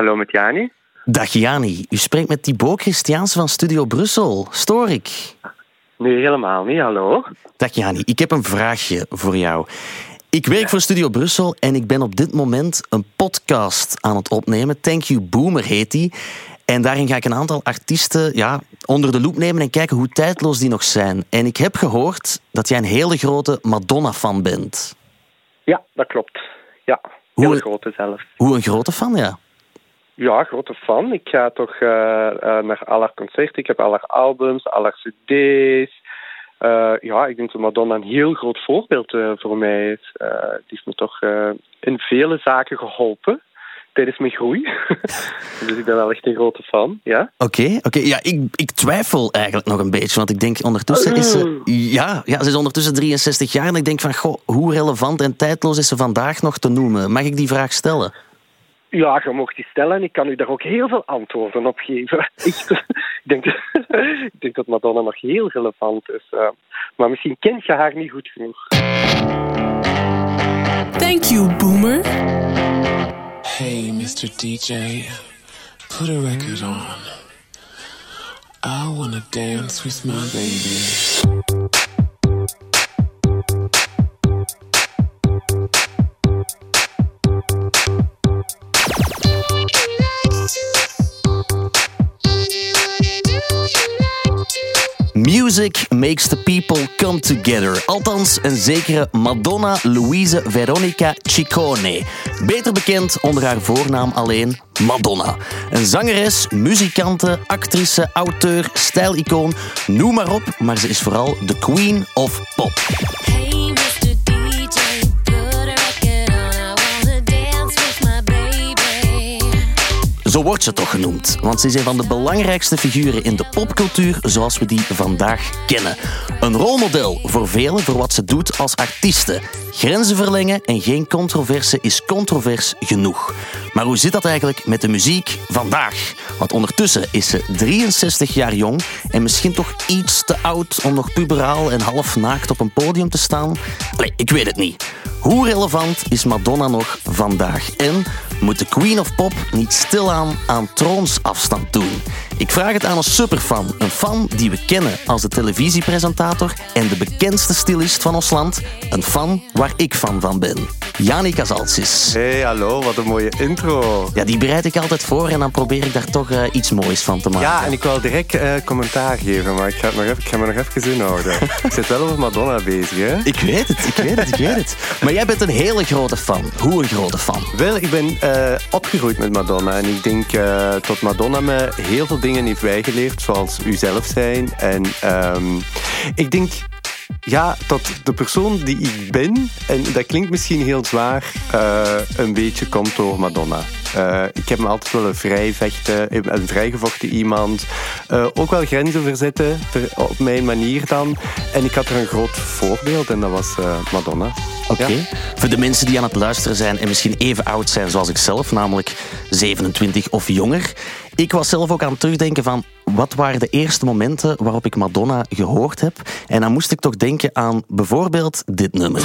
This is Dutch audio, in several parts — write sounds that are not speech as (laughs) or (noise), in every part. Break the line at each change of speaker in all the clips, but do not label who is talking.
Hallo met Jani.
Dag Jani, u spreekt met Thibaut Christiaans van Studio Brussel. Stoor ik?
Nee, helemaal niet. Hallo.
Dag Jani, ik heb een vraagje voor jou. Ik werk voor Studio Brussel en ik ben op dit moment een podcast aan het opnemen. Thank You Boomer heet die. En daarin ga ik een aantal artiesten ja, onder de loep nemen en kijken hoe tijdloos die nog zijn. En ik heb gehoord dat jij een hele grote Madonna-fan bent.
Ja, dat klopt. Ja,
Hoe-
heel grote zelfs.
Hoe een grote fan, ja.
Ja, grote fan. Ik ga toch eh, eh, naar al haar concerten. Ik heb al haar albums, al haar cd's. Eh, ja, ik denk dat Madonna een heel groot voorbeeld voor mij is. Die heeft me toch in vele zaken geholpen tijdens mijn groei. (laughs) dus ik ben wel echt een grote fan, ja.
Oké, oké. Ja, ik, ik twijfel eigenlijk nog een beetje, want ik denk ondertussen is ze... Ja, ja, ze is ondertussen 63 jaar en ik denk van, goh, hoe relevant en tijdloos is ze vandaag nog te noemen? Mag ik die vraag stellen?
Ja, je mocht die stellen en ik kan u daar ook heel veel antwoorden op geven. (laughs) Ik, denk, (laughs) ik denk dat Madonna nog heel relevant is. eh. maar misschien kent je haar niet goed genoeg.
Thank you, Boomer.
Hey, Mr. DJ, put a record on. I wanna dance with my baby.
Music makes the people come together. Althans, een zekere Madonna Louise Veronica Ciccone. Beter bekend onder haar voornaam alleen Madonna. Een zangeres, muzikante, actrice, auteur, stijlicoon, noem maar op. Maar ze is vooral de queen of pop. Zo wordt ze toch genoemd, want ze is een van de belangrijkste figuren in de popcultuur zoals we die vandaag kennen. Een rolmodel voor velen voor wat ze doet als artieste. Grenzen verlengen en geen controverse is controvers genoeg. Maar hoe zit dat eigenlijk met de muziek vandaag? Want ondertussen is ze 63 jaar jong en misschien toch iets te oud om nog puberaal en half naakt op een podium te staan? Allee, ik weet het niet. Hoe relevant is Madonna nog vandaag? En moet de Queen of Pop niet stilaan aan troonsafstand doen? Ik vraag het aan een superfan. Een fan die we kennen als de televisiepresentator en de bekendste stylist van ons land. Een fan waar ik fan van ben. Jani Kazaltsis.
Hey, hallo, wat een mooie intro.
Ja, die bereid ik altijd voor en dan probeer ik daar toch eh, iets moois van te maken.
Ja, en ik wil direct eh, commentaar geven, maar ik ga, het nog even, ik ga me nog even inhouden. (laughs) ik zit wel over Madonna bezig, hè?
Ik weet het, ik weet het, ik weet het. Maar jij bent een hele grote fan. Hoe een grote fan?
Wel, ik ben eh, opgegroeid met Madonna en ik denk dat Madonna me heel veel dingen heeft bijgeleerd, zoals u zelf zijn. En ehm, ik denk ja, dat de persoon die ik ben, en dat klinkt misschien heel zwaar, eh, een beetje komt door Madonna. Eh, ik heb me altijd wel een vrij vechten, een vrijgevochten iemand. Eh, ook wel grenzen verzetten, ver- op mijn manier dan. En ik had er een groot voorbeeld en dat was Madonna.
Oké.
Ja.
Voor de mensen die aan het luisteren zijn en misschien even oud zijn zoals ik zelf, namelijk 27 of jonger. Ik was zelf ook aan het terugdenken van wat waren de eerste momenten waarop ik Madonna gehoord heb. En dan moest ik toch denken aan bijvoorbeeld dit nummer.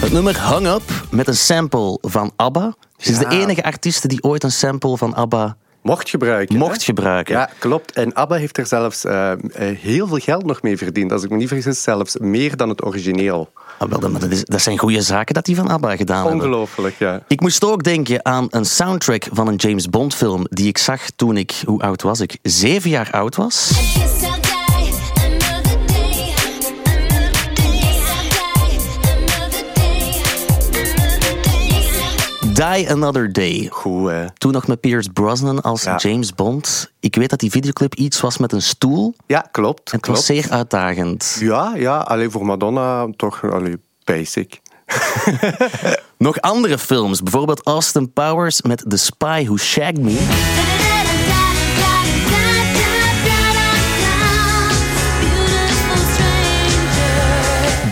Het nummer Hung Up met een sample van ABBA. Ze is
Ja.
de enige artiest die ooit een sample van ABBA
Mocht gebruiken.
mocht
hè?
gebruiken.
Ja, klopt. En ABBA heeft er zelfs eh, eh, heel veel geld nog mee verdiend. Als ik me niet vergis, zelfs meer dan het origineel.
Ah, wel, dat, is- dat zijn goede zaken dat die van ABBA gedaan hebben.
Ongelooflijk, ja.
Ik moest ook denken aan een soundtrack van een James Bond film die ik zag toen ik, hoe oud was ik? Zeven jaar oud was.
Die Another Day.
Goed, hè.
Toen nog met Pierce Brosnan als
Ja.
James Bond. Ik weet dat die videoclip iets was met een stoel.
Ja, klopt.
Het
klopt.
was zeer uitdagend.
Ja, ja, alleen voor Madonna toch allee, basic. (laughs)
Nog andere films, bijvoorbeeld Austin Powers met The Spy Who Shagged Me.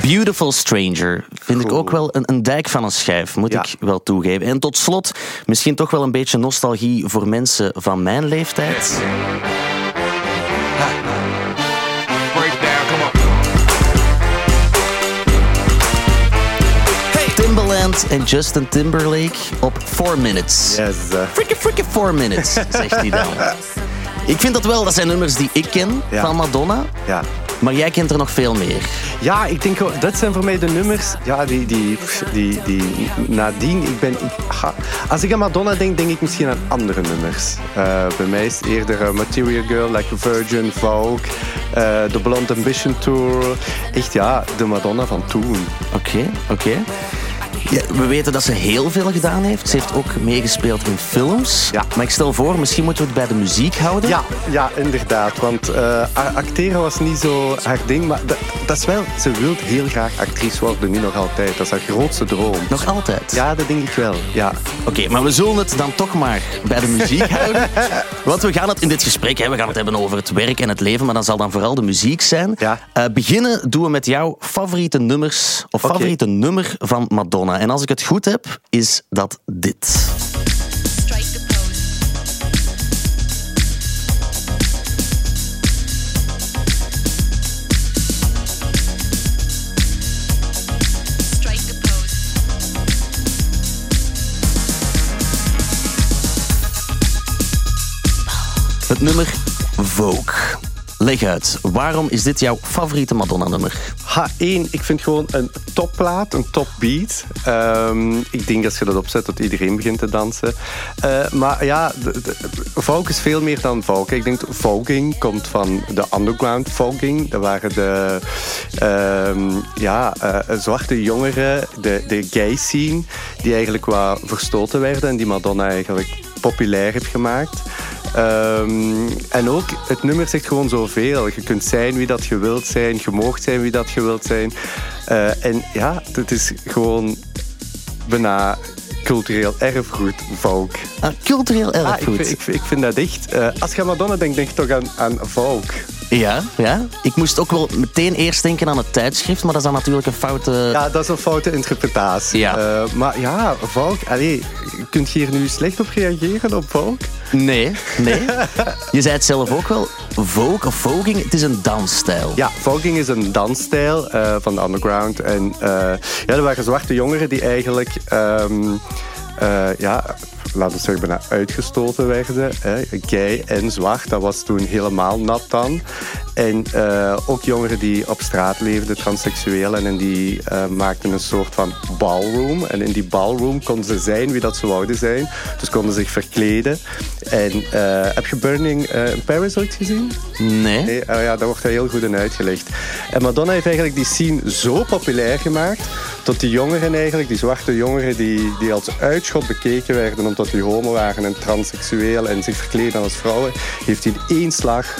Beautiful Stranger vind ik ook wel een, een dijk van een schijf, moet
Ja.
ik wel toegeven. En tot slot, misschien toch wel een beetje nostalgie voor mensen van mijn leeftijd. Weeknd en Justin Timberlake op 4 Minutes.
Yes.
Freaking, freaking 4 Minutes, zegt hij dan. (laughs) Ik vind dat wel, dat zijn nummers die ik ken
Ja.
van Madonna.
ja.
Maar jij kent er nog veel meer.
Ja, ik denk, dat zijn voor mij de nummers. Ja, die, die, die, die nadien. Ik ben, als ik aan Madonna denk, denk ik misschien aan andere nummers. Eh, bij mij is eerder eh, Material Girl, Like a Virgin, Vogue, eh, de Blonde Ambition Tour. Echt ja, de Madonna van toen.
Oké, oké. Ja, we weten dat ze heel veel gedaan heeft. Ze heeft ook meegespeeld in films.
Ja.
Maar ik stel voor, misschien moeten we het bij de muziek houden.
Ja, ja inderdaad. Want eh, acteren was niet zo haar ding. Maar dat, dat is wel, ze wil heel graag actrice worden, nu nog altijd. Dat is haar grootste droom.
Nog altijd?
Ja, dat denk ik wel. Ja.
Oké, maar we zullen het dan toch maar bij de muziek houden. (laughs) Want we gaan het in dit gesprek hè, we gaan het hebben over het werk en het leven, maar dan zal dan vooral de muziek zijn.
Ja.
Eh, beginnen doen we met jouw favoriete nummers of favoriete nummer van Madonna. En als ik het goed heb, is dat dit. Het nummer Vogue. Leg uit, waarom is dit jouw favoriete Madonna-nummer?
H1, ik vind gewoon een topplaat, een topbeat. Ehm ik denk als je dat opzet dat iedereen begint te dansen. Eh, maar ja, de, folk is veel meer dan folk. Ik denk voging komt van de underground voging. Dat waren de ehm, ja, eh, zwarte jongeren, de, de gay scene, die eigenlijk wat verstoten werden en die Madonna eigenlijk populair heeft gemaakt. Ehm, en ook, het nummer zegt gewoon zoveel. Je kunt zijn wie dat je wilt zijn, je moogt zijn wie dat je wilt zijn. Eh, en ja, het is gewoon bijna cultureel erfgoed, folk.
Ah, cultureel
Ah, ik,
erfgoed.
vind- ik, vind- ik vind dat echt... eh, als je aan Madonna denkt, denk je toch aan, aan folk.
Ja, ja. Ik moest ook wel meteen eerst denken aan het tijdschrift, maar dat is dan natuurlijk een foute...
Ja, dat is een foute interpretatie.
Ja.
Eh, maar ja, folk, allee, kunt je hier nu slecht op reageren, op folk?
Nee, nee. Je zei het zelf ook wel. Vogue of voging, het is een dansstijl.
Ja, voging is een dansstijl eh, van de underground. En eh, ja, er waren zwarte jongeren die eigenlijk... ehm, eh, ja, laten we zeggen, bijna uitgestoten werden. Hè. Gay en zwart, dat was toen helemaal nat dan. En eh, ook jongeren die op straat leefden, transseksueel. En die eh, maakten een soort van ballroom. En in die ballroom konden ze zijn wie dat ze wouden zijn. Dus konden zich verkleden. En eh, heb je Burning in Paris ooit gezien?
Nee?
Nee, oh ja, daar wordt er heel goed in uitgelegd. En Madonna heeft eigenlijk die scene zo populair gemaakt... dat die jongeren eigenlijk, die zwarte jongeren... die, die als uitschot bekeken werden omdat die homo waren en transseksueel... en zich verkleden als vrouwen... heeft hij in één slag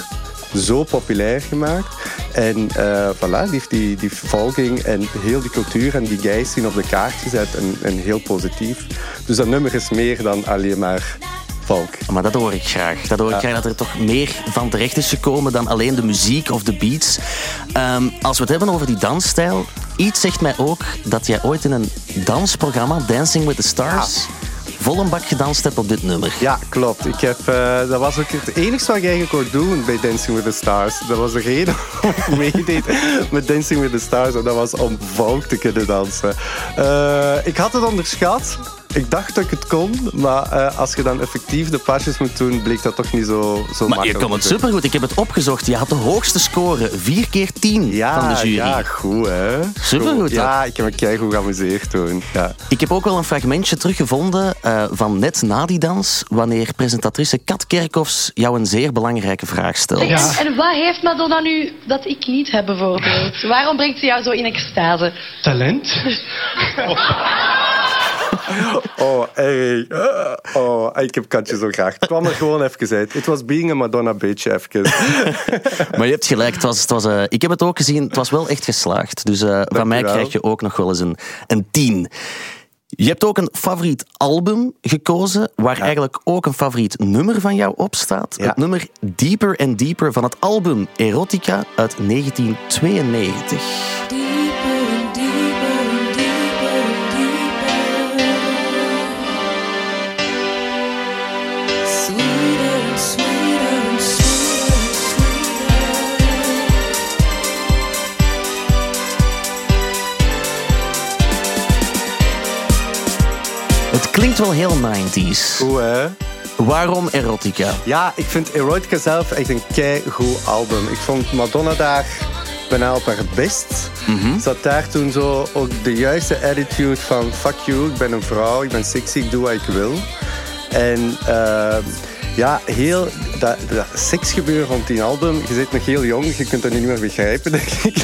zo populair gemaakt. En eh voilà, die heeft die, die volging en heel die cultuur en die scene op de kaart gezet. En heel positief. Dus dat nummer is meer dan alleen maar volk.
Maar dat hoor ik graag. Dat hoor ik graag dat er toch meer van terecht is gekomen dan alleen de muziek of de beats. Ehm, als we het hebben over die dansstijl, iets zegt mij ook dat jij ooit in een dansprogramma, Dancing with the Stars, vol een bak gedanst hebt op dit nummer.
Ja, klopt. Ik heb, eh, dat was ook het enige wat ik eigenlijk ook doen bij Dancing with the Stars. Dat was de reden (laughs) waarom ik meedeed met Dancing with the Stars. En dat was om volk te kunnen dansen. Eh, ik had het onderschat. Ik dacht dat ik het kon. Maar eh, als je dan effectief de pasjes moet doen, bleek dat toch niet zo, zo
Maar je
makkelijk.
kon het supergoed. Ik heb het opgezocht. Je had de hoogste score. 4 keer 10
Ja,
van de jury.
ja, goed hè.
Supergoed,
Goed. Ja, ik heb me keigoed geamuseerd toen. Ja.
Ik heb ook wel een fragmentje teruggevonden eh, van net na die dans, wanneer presentatrice Kat Kerkhoffs jou een zeer belangrijke vraag stelt.
En, en wat heeft Madonna nu dat ik niet heb bijvoorbeeld? Waarom brengt ze jou zo in extase?
Talent? (laughs)
Oh, erg. Oh, ik heb Katje zo graag. Het kwam er gewoon even uit. Het was being a Madonna bitch even. (laughs)
Maar je hebt gelijk, het was, het was, eh, ik heb het ook gezien, het was wel echt geslaagd. Dus eh, van mij krijg je ook nog wel eens een, een 10. Je hebt ook een favoriet album gekozen, waar eigenlijk ook een favoriet nummer van jou op staat.
Ja.
Het nummer Deeper and Deeper van het album Erotica uit 1992. Klinkt wel heel 90s.
Goed, hè?
Waarom erotica?
Ja, ik vind Erotica zelf echt een keigoed album. Ik vond Madonna daar bijna op haar best. Zat daar toen zo ook de juiste attitude van... Fuck you, ik ben een vrouw, ik ben sexy, ik doe wat ik wil. En ehm, ja, heel dat, dat seksgebeuren rond die album... Je zit nog heel jong, je kunt dat niet meer begrijpen, (laughs) denk ik.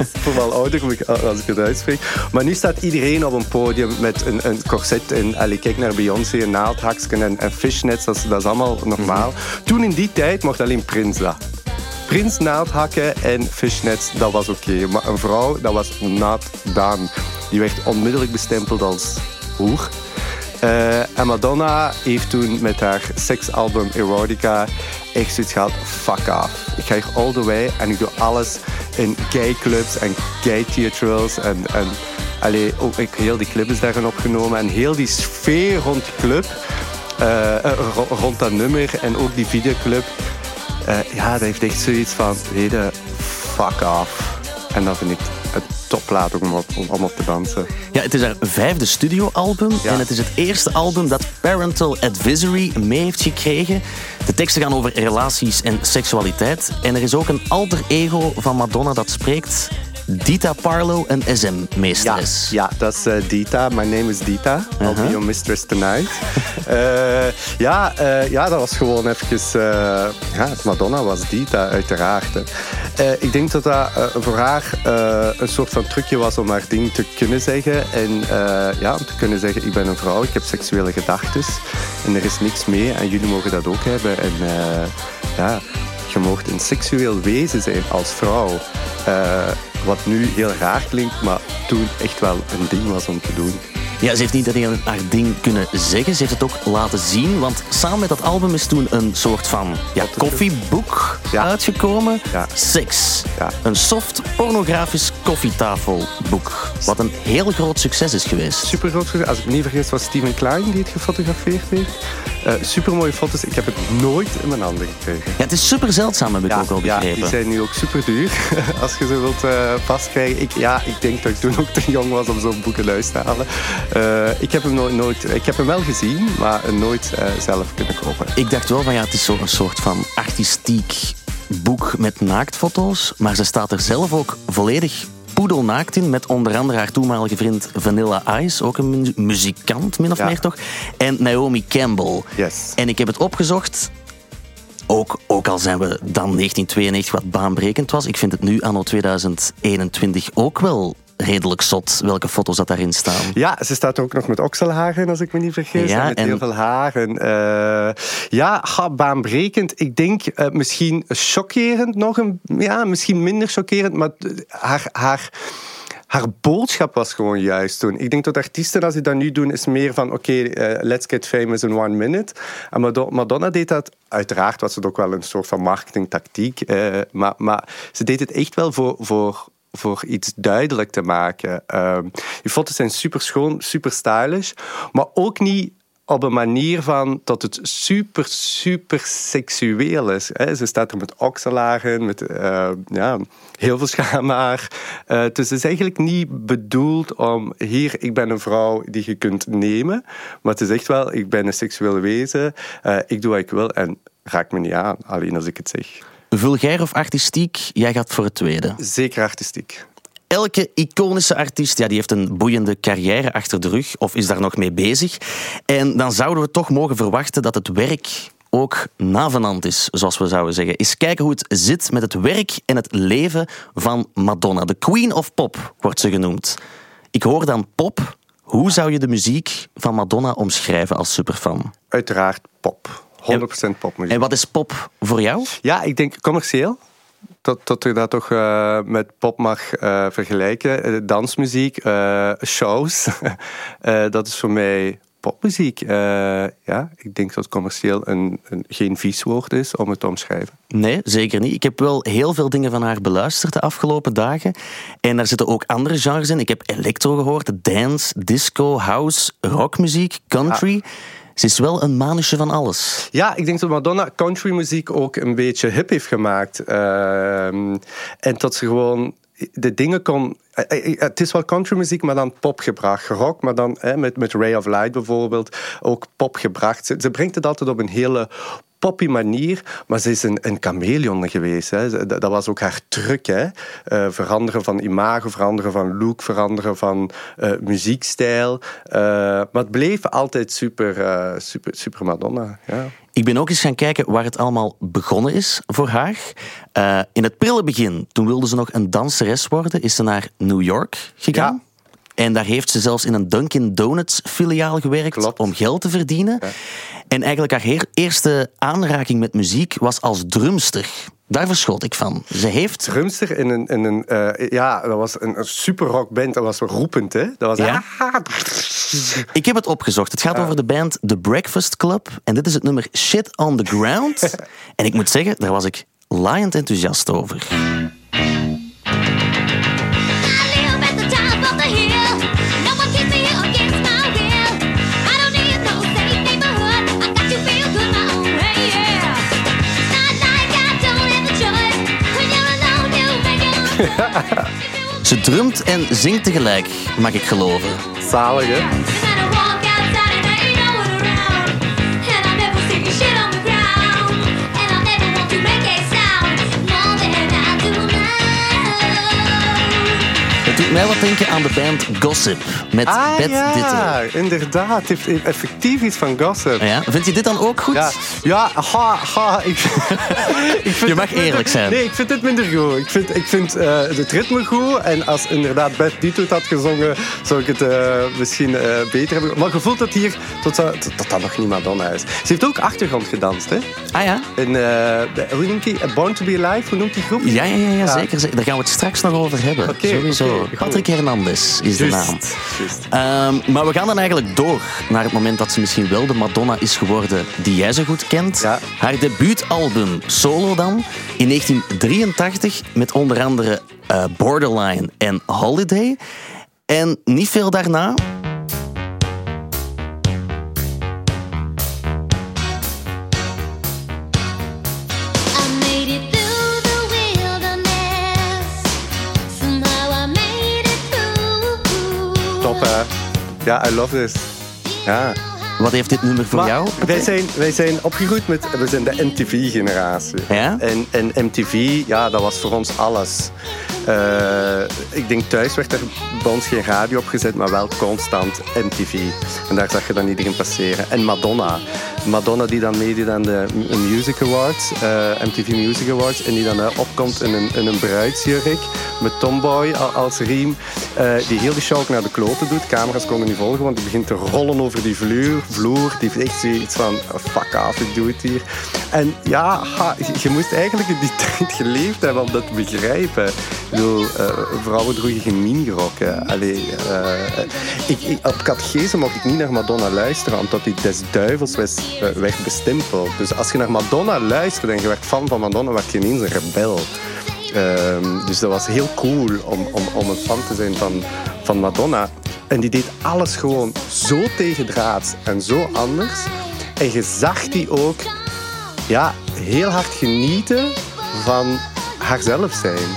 ik voel me al ouder als ik het uitspreek. Maar nu staat iedereen op een podium met een, een corset. En allee, kijk naar Beyoncé, een naaldhaksken en, en fishnets. Dat is, dat is allemaal normaal. Toen in die tijd mocht alleen Prins dat. Prins naaldhakken en fishnets, dat was oké. Maar een vrouw, dat was not done. Die werd onmiddellijk bestempeld als hoer. Eh, en Madonna heeft toen met haar seksalbum Erotica echt zoiets gehad, fuck off. Ik ga hier all the way en ik doe alles in gay clubs en gay theatrals. En, en allee, ook ik, heel die clip is daarin opgenomen. En heel die sfeer rond die club, eh, eh, ro- rond dat nummer en ook die videoclub. ja, dat heeft echt zoiets van, weet fuck off. En dat vind ik een topplaat om op, om op te dansen.
Ja, het is haar vijfde studioalbum
Ja.
en het is het eerste album dat Parental Advisory mee heeft gekregen. De teksten gaan over relaties en seksualiteit. En er is ook een alter ego van Madonna dat spreekt. Dita Parlo, een
Ja,
SM-meesteres.
ja, dat is eh, Dita. My name is Dita. I'll be
Uh-huh.
your mistress tonight. (laughs) Eh, ja, eh, ja, dat was gewoon even... ja, Madonna was Dita, uiteraard. ik denk dat dat voor haar een soort van trucje was om haar ding te kunnen zeggen. En ja, om te kunnen zeggen, ik ben een vrouw, ik heb seksuele gedachten. En er is niks mee en jullie mogen dat ook hebben. En ja, je mocht een seksueel wezen zijn als vrouw. Wat nu heel raar klinkt, maar toen echt wel een ding was om te doen.
Ja, ze heeft niet alleen haar ding kunnen zeggen, ze heeft het ook laten zien. Want samen met dat album is toen een soort van ja, koffieboek
Ja.
uitgekomen.
Ja.
Sex.
Ja.
Een soft pornografisch koffietafelboek. Wat een heel groot succes is geweest.
Super groot. Als ik me niet vergis, was Steven Klein die het gefotografeerd heeft. Eh super mooie foto's. Ik heb het nooit in mijn handen gekregen.
Ja, het is super zeldzaam, heb ik ook al
ja,
begrepen.
die zijn nu ook super duur. (laughs) Als je ze wilt eh vastkrijgen. Ik, ja, ik denk dat ik toen ook te jong was om zo'n boeken te halen. Eh, ik heb hem nooit, nooit, ik heb hem wel gezien, maar nooit eh, zelf kunnen kopen.
Ik dacht wel van ja, het is zo'n soort van artistiek boek met naaktfoto's. Maar ze staat er zelf ook volledig poedelnaakt in. Met onder andere haar toenmalige vriend Vanilla Ice. Ook een mu- muzikant, min of
Ja.
meer toch. En Naomi Campbell.
Yes.
En ik heb het opgezocht. Ook, ook al zijn we dan 1992 wat baanbrekend was. Ik vind het nu anno 2021 ook wel redelijk zot welke foto's dat daarin staan.
Ja, ze staat ook nog met okselharen, als ik me niet vergis.
Ja,
en met
en-
heel veel haren. Eh, ja, ga, baanbrekend. Ik denk eh, misschien chockerend nog. Een, ja, misschien minder chockerend, maar haar... haar haar boodschap was gewoon juist toen. Ik denk dat artiesten, als die dat nu doen, is meer van... oké, eh, let's get famous in one minute. En Mado- Madonna deed dat... Uiteraard was het ook wel een soort van marketingtactiek. eh, maar, maar ze deed het echt wel voor... voor voor iets duidelijk te maken. Ehm die foto's zijn super schoon, super stylish, maar ook niet op een manier van dat het super, super seksueel is. Hè. Ze staat er met okselaren, met eh, ja, heel veel schaamhaar. Eh, dus het is eigenlijk niet bedoeld om... Hier, ik ben een vrouw die je kunt nemen. Maar het is echt wel, ik ben een seksueel wezen. eh, ik doe wat ik wil en raak me niet aan, alleen als ik het zeg.
Vulgair of artistiek? Jij gaat voor het tweede.
Zeker artistiek.
Elke iconische artiest ja, die heeft een boeiende carrière achter de rug of is daar nog mee bezig. En dan zouden we toch mogen verwachten dat het werk ook navenant is, zoals we zouden zeggen. Eens kijken hoe het zit met het werk en het leven van Madonna. De Queen of Pop wordt ze genoemd. Ik hoor dan pop. Hoe zou je de muziek van Madonna omschrijven als superfan?
Uiteraard pop. 100% popmuziek.
En wat is pop voor jou?
Ja, ik denk commercieel. Dat, dat je dat toch eh, met pop mag eh, vergelijken. Eh, dansmuziek, shows. (laughs) Dat is voor mij popmuziek. Ja, ik denk dat commercieel een, een, geen vies woord is om het te omschrijven.
Nee, zeker niet. Ik heb wel heel veel dingen van haar beluisterd de afgelopen dagen. En daar zitten ook andere genres in. Ik heb electro gehoord, dance, disco, house, rockmuziek, country. Ze is wel een manusje van alles.
Ja, ik denk dat Madonna countrymuziek ook een beetje hip heeft gemaakt. Ehm, en dat ze gewoon de dingen kon... eh, eh, Het is wel countrymuziek, maar dan pop gebracht. Rock, maar dan hè, met, met Ray of Light bijvoorbeeld ook pop gebracht. Ze, ze brengt het altijd op een hele poppy manier, maar ze is een, een chameleon geweest. Hè. Dat dat was ook haar truc. Hè. Eh, veranderen van imago, veranderen van look, veranderen van eh, muziekstijl. Eh, maar het bleef altijd super, super, super Madonna. Ja.
Ik ben ook eens gaan kijken waar het allemaal begonnen is voor haar. In het prille begin, toen wilde ze nog een danseres worden, is ze naar New York gegaan. En daar heeft ze zelfs in een Dunkin' Donuts filiaal gewerkt
Klopt.
om geld te verdienen. En eigenlijk haar eerste aanraking met muziek was als drumster. Daar verschot ik van. Ze heeft...
Drumster in een, in een eh, ja, dat was een, een super rockband. Dat was roepend, hè? Dat was
Ja? (laughs) Ik heb het opgezocht. Het gaat over de band The Breakfast Club. En dit is het nummer Shit on the Ground. (laughs) en ik moet zeggen, daar was ik laaiend enthousiast over.
I live at the top of the hill.
Ze drumt en zingt tegelijk, mag ik geloven.
zalig, hè?
Mij wat denken aan de band Gossip met
Ah,
Bette
ja,
Ditter.
inderdaad. Het heeft effectief iets van gossip.
Ja, vind je dit dan ook goed?
Ja, ja ha, ha, ik, (laughs) ik vind
Je mag
minder-
eerlijk zijn.
Nee, ik vind het minder goed. Ik vind, ik vind eh, het ritme goed. En als inderdaad Beth Dito het had gezongen, zou ik het eh, misschien eh, beter hebben. Maar je voelt het hier tot, dat- tot, tot dat nog niet Madonna is. Ze heeft ook achtergrond gedanst, hè?
Ah ja?
In, hoe noemt die? Born to be Alive, hoe noemt die groep?
Ja, ja, ja, ja, zeker. Daar gaan we het straks nog over hebben.
Oké,
Sowieso. Patrick Hernandez is de naam. Ehm, maar we gaan dan eigenlijk door naar het moment dat ze misschien wel de Madonna is geworden die jij zo goed kent.
Ja.
Haar debuutalbum Solo dan, in 1983 met onder andere eh, Borderline en Holiday. En niet veel daarna
Ja, I love this. Ja.
Wat heeft dit nummer voor
Maar
jou?
Wij zijn, wij zijn opgegroeid met... We zijn de MTV-generatie.
Ja?
En, en MTV, ja, dat was voor ons alles. Eh, ik denk thuis werd er bij ons geen radio opgezet, maar wel constant MTV. En daar zag je dan iedereen passeren. En Madonna. Madonna die dan meedeed aan de Music Awards, eh, MTV Music Awards. En die dan eh, opkomt in een, in een bruidsjurk met Tomboy als riem. die heel de show naar de kloten doet. Camera's konden niet volgen, want die begint te rollen over die vloer. vloer. Die heeft echt zoiets van, fuck off, ik doe het hier. En ja, je, moest eigenlijk in die (laughs) tijd geleefd hebben om dat te begrijpen. Ik bedoel, eh, vrouwen droegen geen minirokken. Eh, ik, op catechese mocht ik niet naar Madonna luisteren, omdat die des duivels eh, werd bestempeld. Dus als je naar Madonna luisterde en je werd fan van Madonna, werd je ineens een rebel. Ehm, dus dat was heel cool om, om, om een fan te zijn van, van Madonna. En die deed alles gewoon zo tegendraads en zo anders. En je zag die ook ja, heel hard genieten van haarzelf zijn.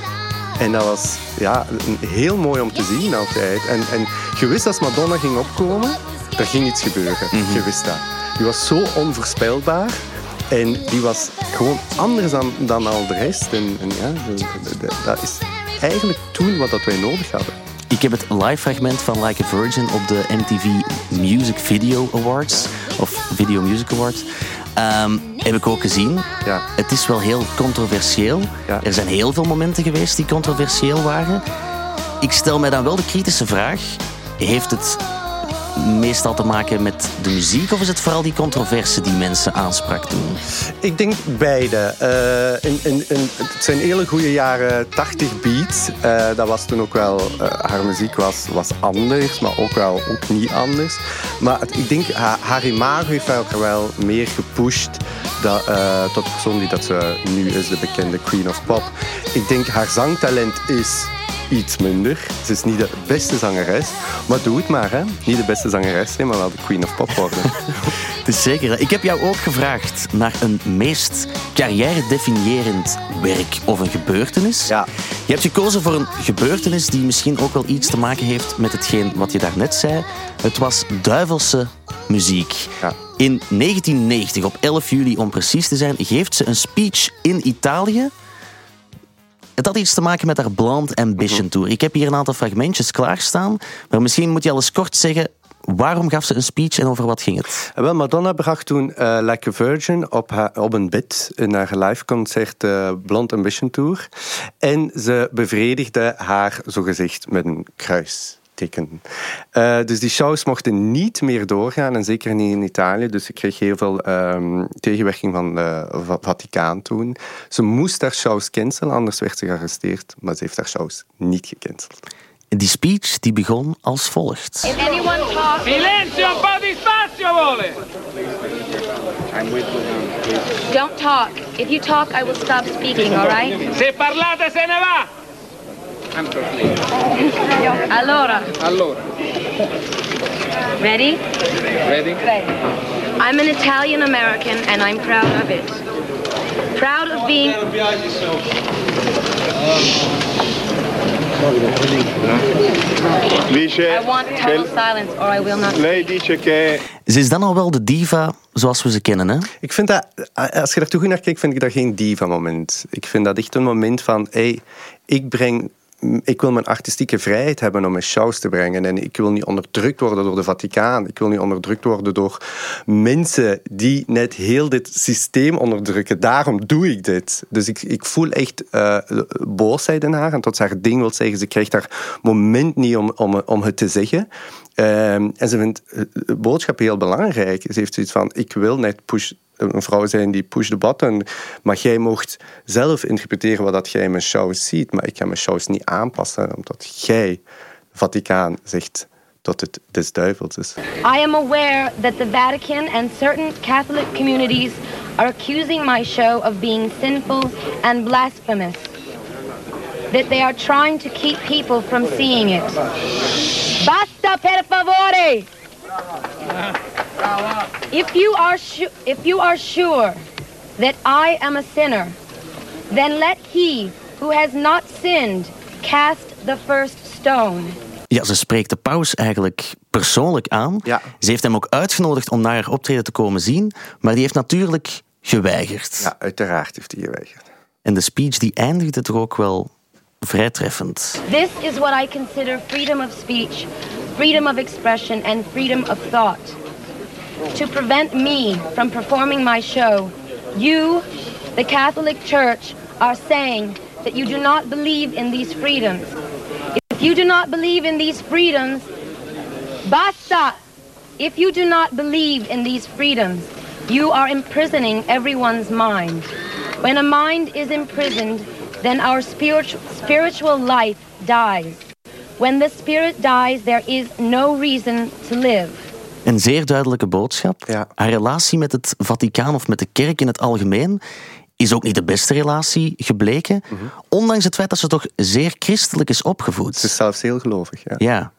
En dat was ja, heel mooi om te zien altijd. En, en je wist als Madonna ging opkomen, er ging iets gebeuren. Je wist dat. Die was zo onvoorspelbaar. En die was gewoon anders dan, dan al de rest. En, en ja, dat is eigenlijk toen wat dat wij nodig hadden.
Ik heb het live fragment van Like a Virgin op de MTV Music Video Awards. Of Video Music Awards. Ehm, heb ik ook gezien.
Ja.
Het is wel heel controversieel.
Ja.
Er zijn heel veel momenten geweest die controversieel waren. Ik stel mij dan wel de kritische vraag: heeft het meestal te maken met de muziek of is het vooral die controverse die mensen aansprak toen?
Ik denk beide. Eh, het zijn hele goede jaren 80 beats. Eh, dat was toen ook wel... eh, haar muziek was, was anders, maar ook wel ook niet anders. Maar ik denk, haar, haar imago heeft wel meer gepusht dat, tot de persoon die dat ze nu is, de bekende Queen of Pop. Ik denk, haar zangtalent is iets minder. Ze is niet de beste zangeres. Maar doe het maar, hè. Niet de beste zangeres zijn, maar wel de Queen of Pop worden. (laughs)
Het is zeker. Ik heb jou ook gevraagd naar een meest carrière-definiërend werk of een gebeurtenis.
Ja.
Je Je hebt gekozen voor een gebeurtenis die misschien ook wel iets te maken heeft met hetgeen wat je daarnet zei. Het was duivelse muziek.
Ja.
In 1990, op 11 juli om precies te zijn, geeft ze een speech in Italië. Het had iets te maken met haar Blonde Ambition Tour. Ik heb hier een aantal fragmentjes klaarstaan, maar misschien moet je al eens kort zeggen waarom gaf ze een speech en over wat ging het?
En Wel, Madonna bracht toen eh, Like a Virgin op, haar, op een bed in haar liveconcert uh, Blonde Ambition Tour. En ze bevredigde haar zogezegd met een Eh, dus die shows mochten niet meer doorgaan, en zeker niet in Italië. Dus ze kreeg heel veel ehm, tegenwerking van de Va- Vaticaan toen. Ze moest haar shows cancelen, anders werd ze gearresteerd. Maar ze heeft haar shows niet gecanceld.
Die speech die begon als volgt.
Silenzio, un po' di spazio vuole!
don't talk. If you talk, I will stop speaking, all right?
Se parlate se ne va!
Allora,
Allora,
ready?
vedi?
I'm an Italian American and I'm proud of it. Proud of being
Dice
I want total silence or I will not
lei dice che
Ze is dan al wel de diva zoals we ze kennen, hè?
Ik vind dat, als je daar toe naar kijkt, vind ik dat geen diva-moment. Ik vind dat echt een moment van, hey, ik breng... Ik wil mijn artistieke vrijheid hebben om mijn shows te brengen. En ik wil niet onderdrukt worden door de Vaticaan. Ik wil niet onderdrukt worden door mensen die net heel dit systeem onderdrukken. Daarom doe ik dit. Dus ik, ik voel echt eh, boosheid in haar. En tot ze haar ding wil zeggen, ze krijgt haar moment niet om, om, om het te zeggen. Ehm, en ze vindt eh, de boodschap heel belangrijk. Ze heeft zoiets van, ik wil net push, een vrouw zijn die push the button. Maar jij mocht zelf interpreteren wat dat jij in mijn shows ziet. Maar ik ga mijn shows niet aanpassen, omdat jij, Vaticaan, zegt dat het des duivels is.
I am aware that the Vatican and certain Catholic communities are accusing my show of being sinful and blasphemous. That they are trying to keep people from seeing it. Basta per favore! If you are if you are sure that I am a sinner, then let he who has not sinned cast the first stone.
Ja, ze spreekt de paus eigenlijk persoonlijk aan.
Ja.
Ze heeft hem ook uitgenodigd om naar haar optreden te komen zien, maar die heeft natuurlijk geweigerd.
Ja, uiteraard heeft hij geweigerd.
En de speech die eindigde toch ook wel vrij treffend.
This is what I consider freedom of speech, freedom of expression, and freedom of thought. To prevent me from performing my show, you, the Catholic Church, are saying that you do not believe in these freedoms. If you do not believe in these freedoms, basta! If you do not believe in these freedoms, you are imprisoning everyone's mind. When a mind is imprisoned, then our spiritual spiritual life dies. When the spirit dies, there is no reason to live.
Een zeer duidelijke boodschap.
Ja.
Haar relatie met het Vaticaan of met de kerk in het algemeen is ook niet de beste relatie gebleken. Ondanks het feit dat ze toch zeer christelijk is opgevoed.
Ze is zelfs heel gelovig. Ja.
Ja,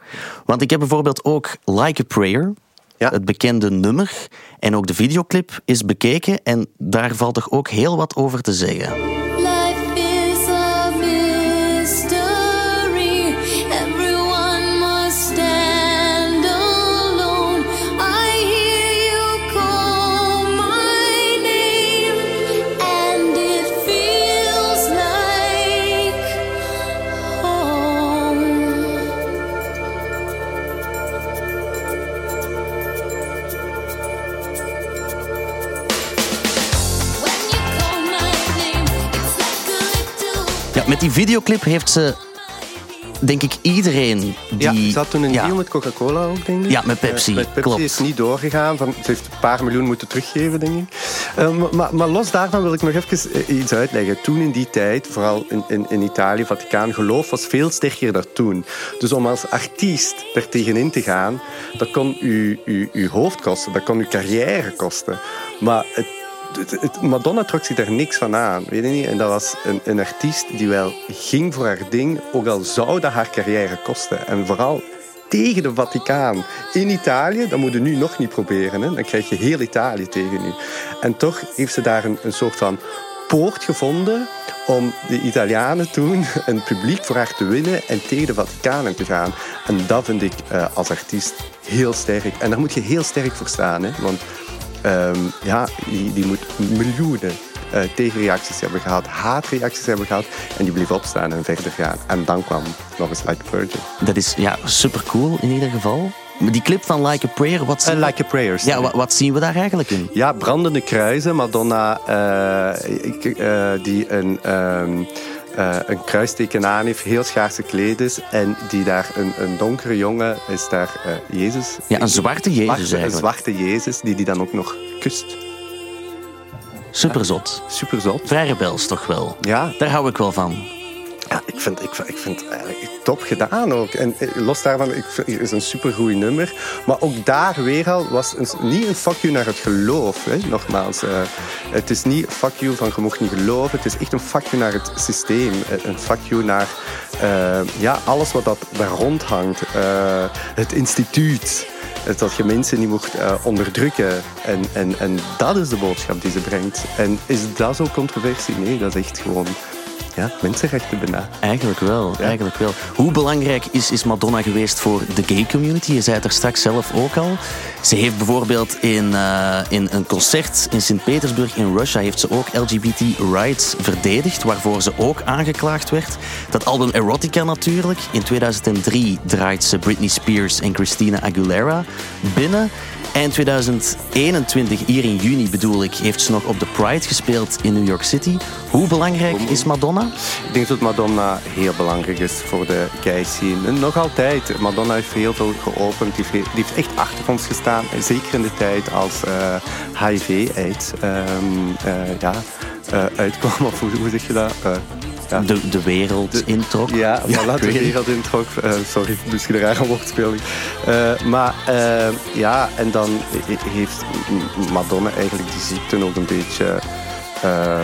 want ik heb bijvoorbeeld ook Like a Prayer,
Ja.
het bekende nummer, en ook de videoclip is bekeken en daar valt toch ook heel wat over te zeggen. Die videoclip heeft ze, denk ik, iedereen die...
Ja, ze had toen een
ja,
deal met Coca-Cola ook, denk ik.
Ja, met Pepsi,
met Pepsi
klopt.
is niet doorgegaan. Van, ze heeft een paar miljoen moeten teruggeven, denk ik. Eh, maar- maar, los daarvan wil ik nog even eh, iets uitleggen. Toen in die tijd, vooral in, in, in Italië, Vaticaan, geloof was veel sterker dan toen. Dus om als artiest er tegenin te gaan, dat kon uw, uw, uw hoofd kosten, dat kon uw carrière kosten. Maar het- Madonna trok zich daar niks van aan, weet je niet? En dat was een, een artiest die wel ging voor haar ding, ook al zou dat haar carrière kosten. En vooral tegen de Vaticaan in Italië, dat moet je nu nog niet proberen. Hè? Dan krijg je heel Italië tegen u. En toch heeft ze daar een, een soort van poort gevonden om de Italianen toen (laughs) een publiek voor haar te winnen en tegen de Vaticaan in te gaan. En dat vind ik eh, als artiest heel sterk. En daar moet je heel sterk voor staan. Hè? Want ehm, ja, die, die moet miljoenen eh, tegenreacties hebben gehad, haatreacties hebben gehad. En die bleef opstaan en verder gaan. En dan kwam nog eens Like a Virgin.
Dat is ja, super cool in ieder geval. Maar die clip van Like a Prayer, wat zien,
En Like a Prayer.
ja, wat, wat zien we daar eigenlijk in?
Ja, brandende kruisen. Madonna eh, eh, die een, ehm, eh, een kruisteken aan heeft, heel schaars gekleed is. En die daar een, een donkere jongen is daar eh, Jezus.
Ja, een zwarte Jezus
Zwarte- Een
eigenlijk.
zwarte Jezus die die dan ook nog kust.
Super zot.
Super zot.
Vrij rebels toch wel.
Ja,
Daar hou ik wel van.
Ja ik, vind, ik, ik vind eigenlijk top gedaan ook. En eh, los daarvan, ik het is een supergoeie nummer. Maar ook daar weer al was een, niet een fuck you naar het geloof. Hè? Nogmaals, eh, het is niet fuck you van je mocht niet geloven. Het is echt een fuck you naar het systeem. Eh, Een fuck you naar ja, alles wat dat daar rondhangt. Eh, het instituut. Dat je mensen niet mocht onderdrukken. En, en, en dat is de boodschap die ze brengt. En is dat zo controversie? Nee, dat is echt gewoon ja, mensenrechten bijna.
Eigenlijk wel, eigenlijk wel. Hoe belangrijk is, is Madonna geweest voor de gay community? Je zei het er straks zelf ook al. Ze heeft bijvoorbeeld in, eh, in een concert in Sint-Petersburg in Russia... heeft ze ook LGBT rights verdedigd, waarvoor ze ook aangeklaagd werd. Dat album Erotica natuurlijk. In 2003 draait ze Britney Spears en Christina Aguilera binnen... Eind 2021, hier in juni bedoel ik, heeft ze nog op de Pride gespeeld in New York City. Hoe belangrijk is Madonna?
Ik denk dat Madonna heel belangrijk is voor de gay scene. En nog altijd. Madonna heeft heel veel geopend. Die heeft, die heeft echt achter ons gestaan. Zeker in de tijd als eh, HIV-AIDS ehm, eh, ja, eh, uitkwam. Of hoe, hoe zeg je dat? Eh, ja.
de, de wereld introk.
Ja, voilà, de wereld introk. Eh, sorry, misschien een rare woordspeling. Eh, maar eh, ja, en dan he- heeft Madonna eigenlijk die ziekte ook een beetje eh,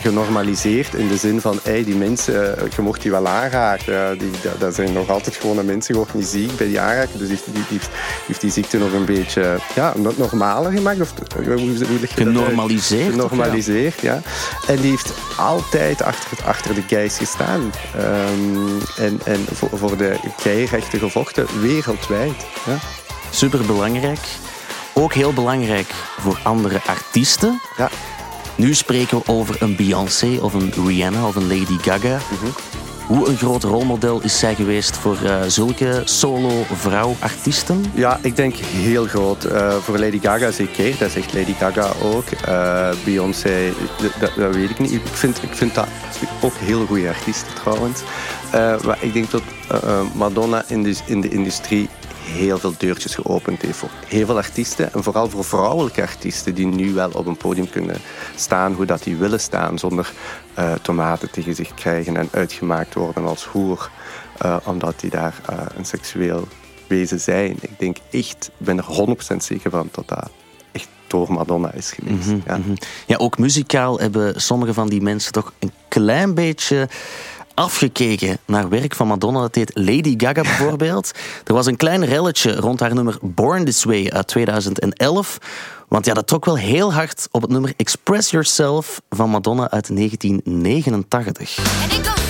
genormaliseerd. In de zin van, hey, die mensen, eh, je mocht die wel aanraken. Eh, die, dat, dat zijn nog altijd gewone mensen, je wordt niet ziek bij die aanraken. Dus die, die, die, heeft- heeft die ziekte nog een beetje ja, no- normaler gemaakt. Of, hoe, hoe, hoe?
Genormaliseerd,
Genormaliseerd, ja. En die heeft altijd achter, achter de gays gestaan. Ehm, en en voor, voor de gayrechten gevochten wereldwijd. Ja.
Super belangrijk. Ook heel belangrijk voor andere artiesten.
Ja.
Nu spreken we over een Beyoncé of een Rihanna of een Lady Gaga.
Mhm.
Hoe een groot rolmodel is zij geweest voor eh, zulke solo-vrouw-artiesten?
ja, ik denk heel groot. Eh, voor Lady Gaga zeker, dat zegt Lady Gaga ook. Eh, Beyoncé, dat, dat weet ik niet. Ik vind, ik vind dat ook heel goede artiesten trouwens. Maar ik denk dat Madonna in de, in de industrie heel veel deurtjes geopend heeft voor heel veel artiesten. En vooral voor vrouwelijke artiesten die nu wel op een podium kunnen staan hoe dat die willen staan. Zonder eh, tomaten tegen zich krijgen en uitgemaakt worden als hoer. eh, omdat die daar eh, een seksueel wezen zijn. Ik denk echt, ik ben er 100% zeker van dat dat echt door Madonna is geweest. ja.
Mhm. Ja, ook muzikaal hebben sommige van die mensen toch een klein beetje afgekeken naar werk van Madonna. Dat deed Lady Gaga (laughs) bijvoorbeeld. er was een klein relletje rond haar nummer Born This Way uit 2011. Want ja, dat trok wel heel hard op het nummer Express Yourself van Madonna uit 1989.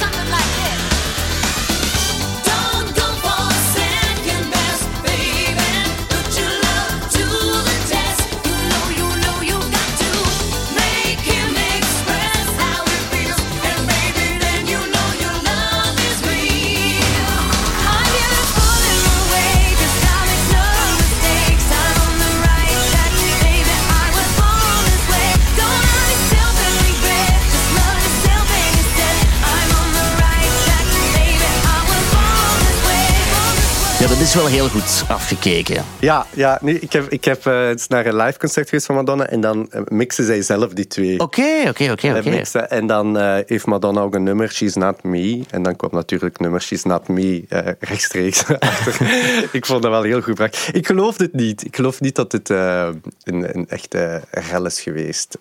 Dat is wel heel goed afgekeken.
Ja, ja nee, ik heb, ik heb eh, eens naar een live concert geweest van Madonna en dan eh, mixen zij zelf die twee.
Oké, oké, oké.
En dan eh, heeft Madonna ook een nummer, She's Not Me. En dan kwam natuurlijk nummer She's Not Me rechtstreeks (laughs) achter. (laughs) ik vond dat wel heel goed gebracht. Ik geloof dit niet. Ik geloof niet dat dit een, een echte rel is geweest.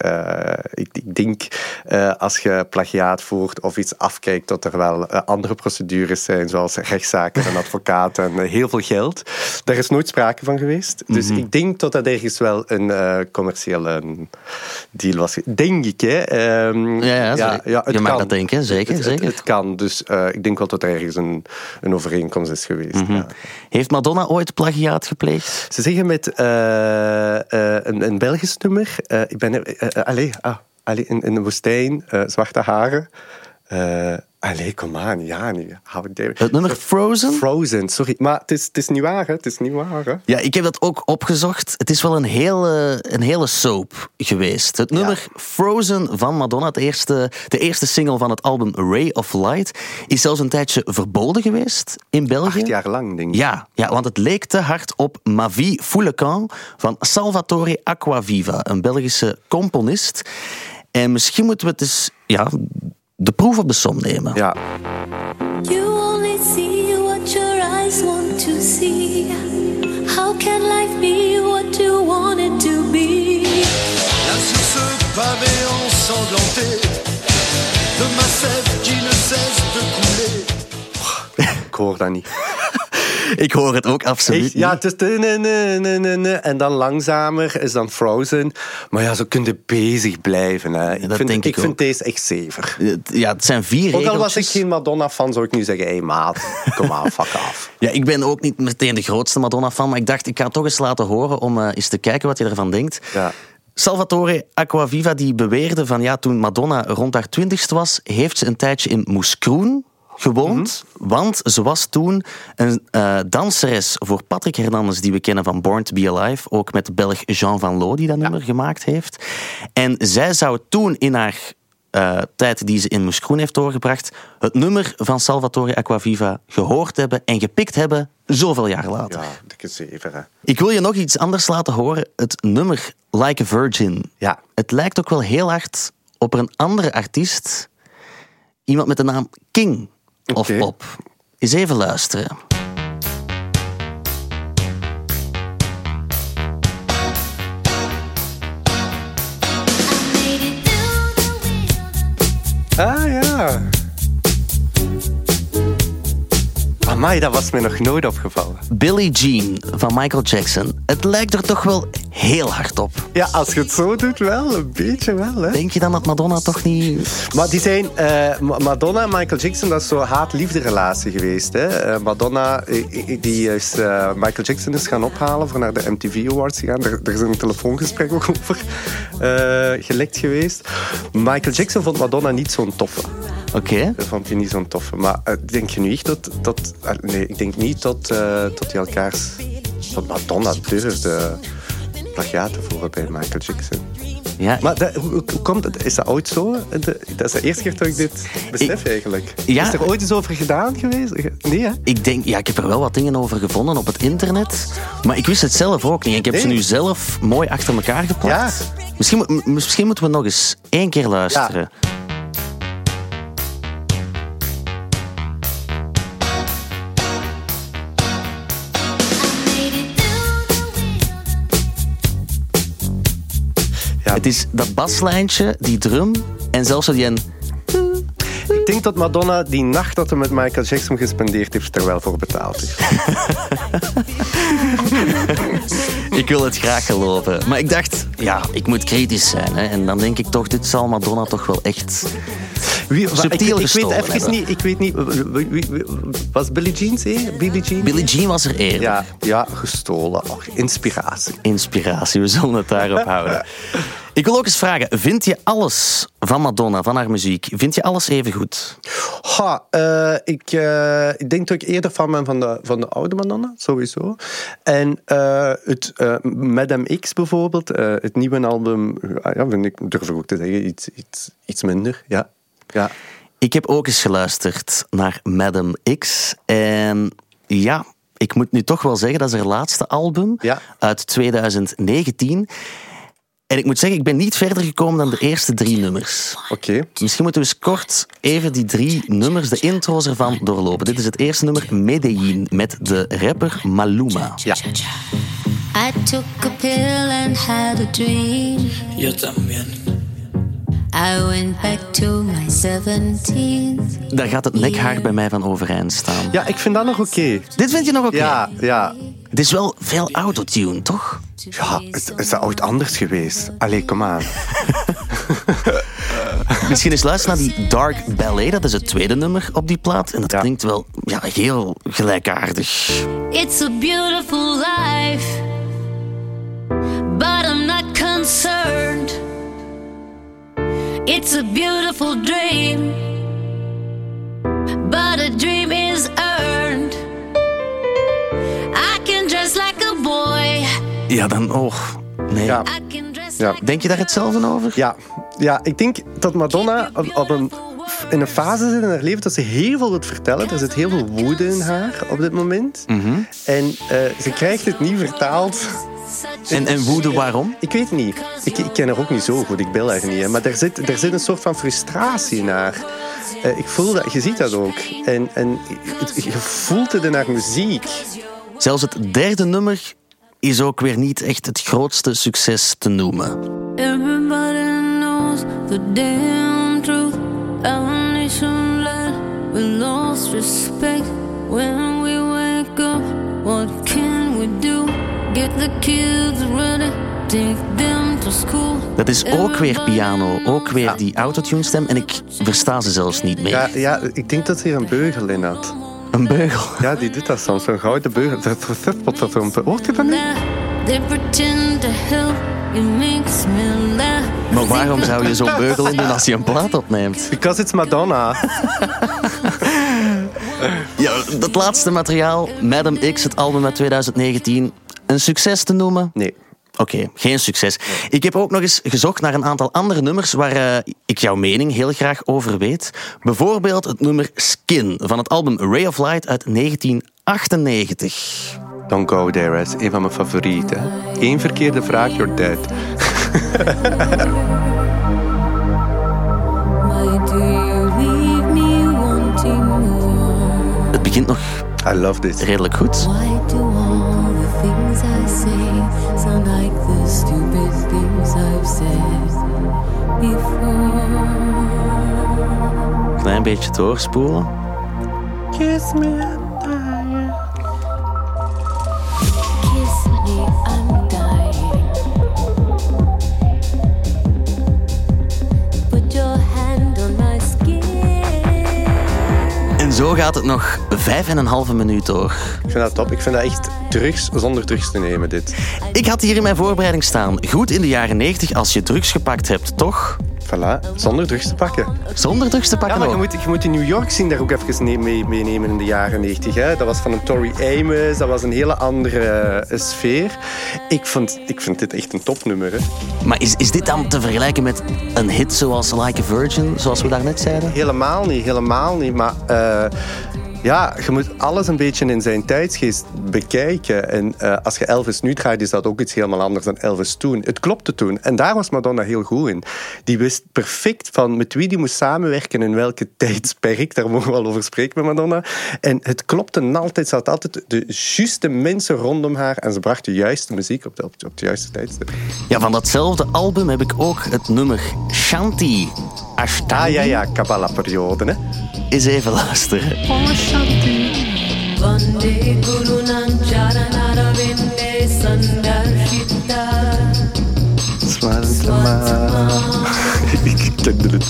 Ik, ik denk, als je plagiaat voert of iets afkijkt, dat er wel andere procedures zijn, zoals rechtszaken en advocaten en heel veel geld. Daar is nooit sprake van geweest. Dus
Mhm.
ik denk dat dat ergens wel een eh, commerciële deal was. Denk ik, hè. Ehm,
Ja, ja, zeker.
het
Je mag
kan.
dat denken, zeker,
Het,
zeker.
het kan, dus eh, ik denk wel dat er ergens een, een overeenkomst is geweest.
Mhm.
ja.
Heeft Madonna ooit plagiaat gepleegd?
Ze zeggen met eh, een, een Belgisch nummer. ik ben allee, ah, allee, in, in de woestijn, zwarte haren. Allee, kom aan, ja, nu. Hou het even.
Het nummer Frozen?
Frozen, sorry. Maar het is, het is niet waar, hè? Het is niet waar, hè?
Ja, ik heb dat ook opgezocht. Het is wel een hele, een hele soap geweest. Het nummer Frozen van Madonna, het eerste, de eerste single van het album Ray of Light, is zelfs een tijdje verboden geweest in België.
Acht jaar lang, denk ik.
Ja, ja, want het leek te hard op Ma vie Foulecan van Salvatore Acquaviva, een Belgische componist. En misschien moeten we het eens ja, de proef op de som nemen.
Ja.
You only see what your eyes want to see. How can life be what you want it to be?
Là sur ce pavé ensanglanté De ma sève qui ne cesse de couler
Ik hoor dat niet.
Ik hoor het ook absoluut
Echt? Ja, het is... ne- En dan langzamer is dan Frozen. Maar ja, zo kun je bezig blijven. Hè. Ik
dat
vind,
denk ik
vind deze echt zever.
Ja, het zijn vier
Ook al was ik geen Madonna-fan, zou ik nu zeggen... Hé, hey, maat, kom aan, fuck af. (laughs)
Ja, ik ben ook niet meteen de grootste Madonna-fan, maar ik dacht, ik ga het toch eens laten horen om eh, eens te kijken wat je ervan denkt.
Ja.
Salvatore Acquaviva die beweerde van ja, toen Madonna rond haar twintigste was, heeft ze een tijdje in Moeskroen gewoond. Want ze was toen een eh, danseres voor Patrick Hernandez, die we kennen van Born to Be Alive. Ook met de Belg Jean Van Loo, die dat nummer gemaakt heeft. En zij zou toen in haar eh, tijd die ze in Moeskroen heeft doorgebracht, het nummer van Salvatore Acquaviva gehoord hebben en gepikt hebben zoveel jaar later.
Ja, dikke zever, hè.
Ik wil je nog iets anders laten horen. Het nummer Like a Virgin.
Ja.
Het lijkt ook wel heel hard op een andere artiest. Iemand met de naam King of. Pop. Eens even luisteren.
Ah, ja. Amai, dat was me nog nooit opgevallen.
Billie Jean van Michael Jackson. Het lijkt er toch wel heel hard op.
Ja, als je het zo doet, wel. Een beetje wel, hè.
Denk je dan dat Madonna toch niet...
Maar die zijn... eh, Ma- Madonna en Michael Jackson, dat is zo'n haat-liefde relatie geweest, hè. Eh, Madonna, die is... eh, Michael Jackson is gaan ophalen voor naar de MTV Awards te gaan. Daar is een telefoongesprek ook over gelekt geweest. Michael Jackson vond Madonna niet zo'n toffe.
Oké.
Dat vond hij niet zo'n toffe. Maar denk je nu echt dat... dat nee, ik denk niet dat, dat die elkaars... Dat Madonna durfde plagiaat te voeren bij Michael Jackson.
Ja,
Maar dat, hoe, hoe komt het? Is dat ooit zo? Dat is de eerste keer dat ik dit besef eigenlijk.
Ja.
Is er ooit eens over gedaan geweest? Nee, hè?
Ik denk, ja, ik heb er wel wat dingen over gevonden op het internet. Maar ik wist het zelf ook niet. Ik heb ze nu zelf mooi achter elkaar geplakt. Misschien, m- misschien moeten we nog eens één keer luisteren. Het is dat baslijntje, die drum en zelfs die een...
Ik denk dat Madonna die nacht dat hij met Michael Jackson gespendeerd heeft, er wel voor betaald heeft. (laughs)
Ik wil het graag geloven. Maar ik dacht, ja, ik moet kritisch zijn. Hè. En dan denk ik toch, dit zal Madonna toch wel echt...
Wie,
Subtiel
ik, ik weet even
hebben.
niet, ik weet niet, was Billie Jean, zie Billie Jean?
Billie Jean was er eerder.
Ja, ja, gestolen. Och, inspiratie.
Inspiratie, we zullen het daarop (laughs) houden. Ik wil ook eens vragen, vind je alles van Madonna, van haar muziek, vind je alles even goed?
Ha, eh, ik, eh, ik denk dat ik eerder fan ben van de, van de oude Madonna, sowieso. En eh, het Madame X bijvoorbeeld, het nieuwe album, ja, vind ik, durf ik ook te zeggen, iets, iets, iets minder. Ja. Ja.
Ik heb ook eens geluisterd naar Madame X. En ja, ik moet nu toch wel zeggen, dat is haar laatste album
Ja.
uit 2019. En ik moet zeggen, ik ben niet verder gekomen dan de eerste drie nummers.
Oké.
Misschien moeten we eens kort even die drie nummers, de intro's ervan, doorlopen. Dit is het eerste nummer, Medellin, met de rapper Maluma.
Ja.
I took a pill and had a dream.
Yo también.
I went back to my 17th.
Daar gaat het nekhaar bij mij van overeind staan.
Ja, ik vind dat nog oké.
Dit vind je nog oké?
Ja, ja.
Het is wel veel autotune, toch?
Ja, het is dat ooit anders geweest? Allee, kom aan. (laughs)
Misschien eens luisteren naar die Dark Ballet. Dat is het tweede nummer op die plaat. En dat
Ja.
klinkt wel ja, heel gelijkaardig.
It's a beautiful life, but I'm not concerned. It's a beautiful dream, but a dream is earned.
Ja, dan... Oh, nee.
Ja.
Denk je daar hetzelfde over?
Ja, ja ik denk dat Madonna op, op een, in een fase zit in haar leven dat ze heel veel wil vertellen. Er zit heel veel woede in haar op dit moment. En eh, ze krijgt het niet vertaald.
En, en woede waarom?
Ik weet het niet. Ik, ik ken haar ook niet zo goed, ik bel haar niet. hè. Maar er zit, er zit een soort van frustratie in haar. Eh, ik voel dat, je ziet dat ook. En, en het- je voelt het in haar muziek.
Zelfs het derde nummer is ook weer niet echt het grootste succes te noemen.
Everybody knows the damn truth. Our nation led, we lost respect when we wake up. What can we do? Get the kids ready, take them to school.
Dat is ook weer piano, ook weer die autotune stem. En ik versta ze zelfs niet meer.
Ja, ja, ik denk dat hier een beugel in had.
Een beugel.
Ja, die doet dat soms, zo'n gouden beugel. Dat recept wat dat zo'n... Hoort je dat niet?
They pretend to help, it makes me laugh.
Maar waarom zou je zo'n beugel in doen als je een plaat opneemt?
Because it's Madonna.
Ja, dat laatste materiaal, Madam X, het album uit 2019, een succes te noemen?
Nee.
Oké, geen succes. Ik heb ook nog eens gezocht naar een aantal andere nummers waar eh, ik jouw mening heel graag over weet. Bijvoorbeeld het nummer Skin van het album Ray of Light uit 1998.
Don't Go There is een van mijn favorieten. Eén verkeerde vraag, you're dead.
Why do you leave me wanting more?
Het begint nog
I love this.
redelijk goed.
Why do
Klein beetje doorspoelen.
Kiss me.
Kiss me, I'm dying. Put your hand on my skin.
En zo gaat het nog vijf en een halve minuut door.
Ik vind dat top. Ik vind dat echt drugs zonder drugs te nemen, dit.
Ik had hier in mijn voorbereiding staan. Goed in de jaren 90 als je drugs gepakt hebt, toch?
Voilà, zonder drugs te pakken.
Zonder drugs te
Ja,
pakken
maar je moet, je moet die New York zien daar ook even ne- mee, meenemen in de jaren 90. Hè. Dat was van een Tori Amos, dat was een hele andere eh, sfeer. Ik vind, ik vind dit echt een topnummer. Hè.
Maar is, is dit dan te vergelijken met een hit zoals Like a Virgin, zoals we daarnet zeiden?
Helemaal niet, helemaal niet. Maar eh, ja, je moet alles een beetje in zijn tijdsgeest bekijken. En eh, als je Elvis nu draait, is dat ook iets helemaal anders dan Elvis toen. Het klopte toen. En daar was Madonna heel goed in. Die wist perfect van met wie die moest samenwerken en welke (laughs) tijdsperk. Daar mogen we wel over spreken met Madonna. En het klopte altijd. Ze had altijd de juiste mensen rondom haar. En ze bracht de juiste muziek op de, op de, op de juiste tijdstip.
Ja, van datzelfde album heb ik ook het nummer Shanti. Ashtani.
Ah ja, ja, Kabbalah-periode. Hè.
Eens even luisteren. (laughs)
Ik kende het.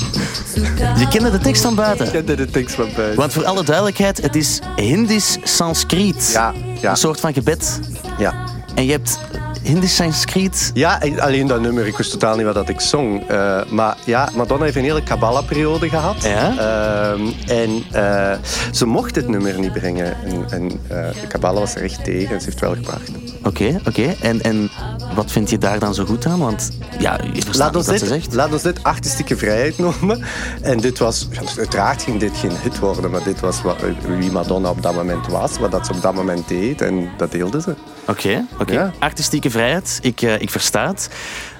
Je kende de tekst van buiten.
Ik kende de tekst van buiten.
Want voor alle duidelijkheid, het is Hindisch Sanskriet.
Ja, ja.
Een soort van gebed.
Ja.
En je hebt Hindisch Sanskriet.
Ja, alleen dat nummer. Ik wist totaal niet wat dat ik zong. Eh, maar ja, Madonna heeft een hele Kabbalah-periode gehad.
Ja?
Ehm, en eh, ze mocht dit nummer niet brengen. En, en eh, de Kabbalah was er echt tegen en ze heeft het wel gebracht.
Oké, oké. En, en wat vind je daar dan zo goed aan? Want ja, je verstaat
Laat
niet
ons,
wat ze zegt.
laat ons dit artistieke vrijheid noemen. En dit was, uiteraard ging dit geen hit worden, maar dit was wat, wie Madonna op dat moment was, wat dat ze op dat moment deed en dat deelde ze.
Oké, oké.
Ja.
Artistieke vrijheid, ik, eh, ik versta het.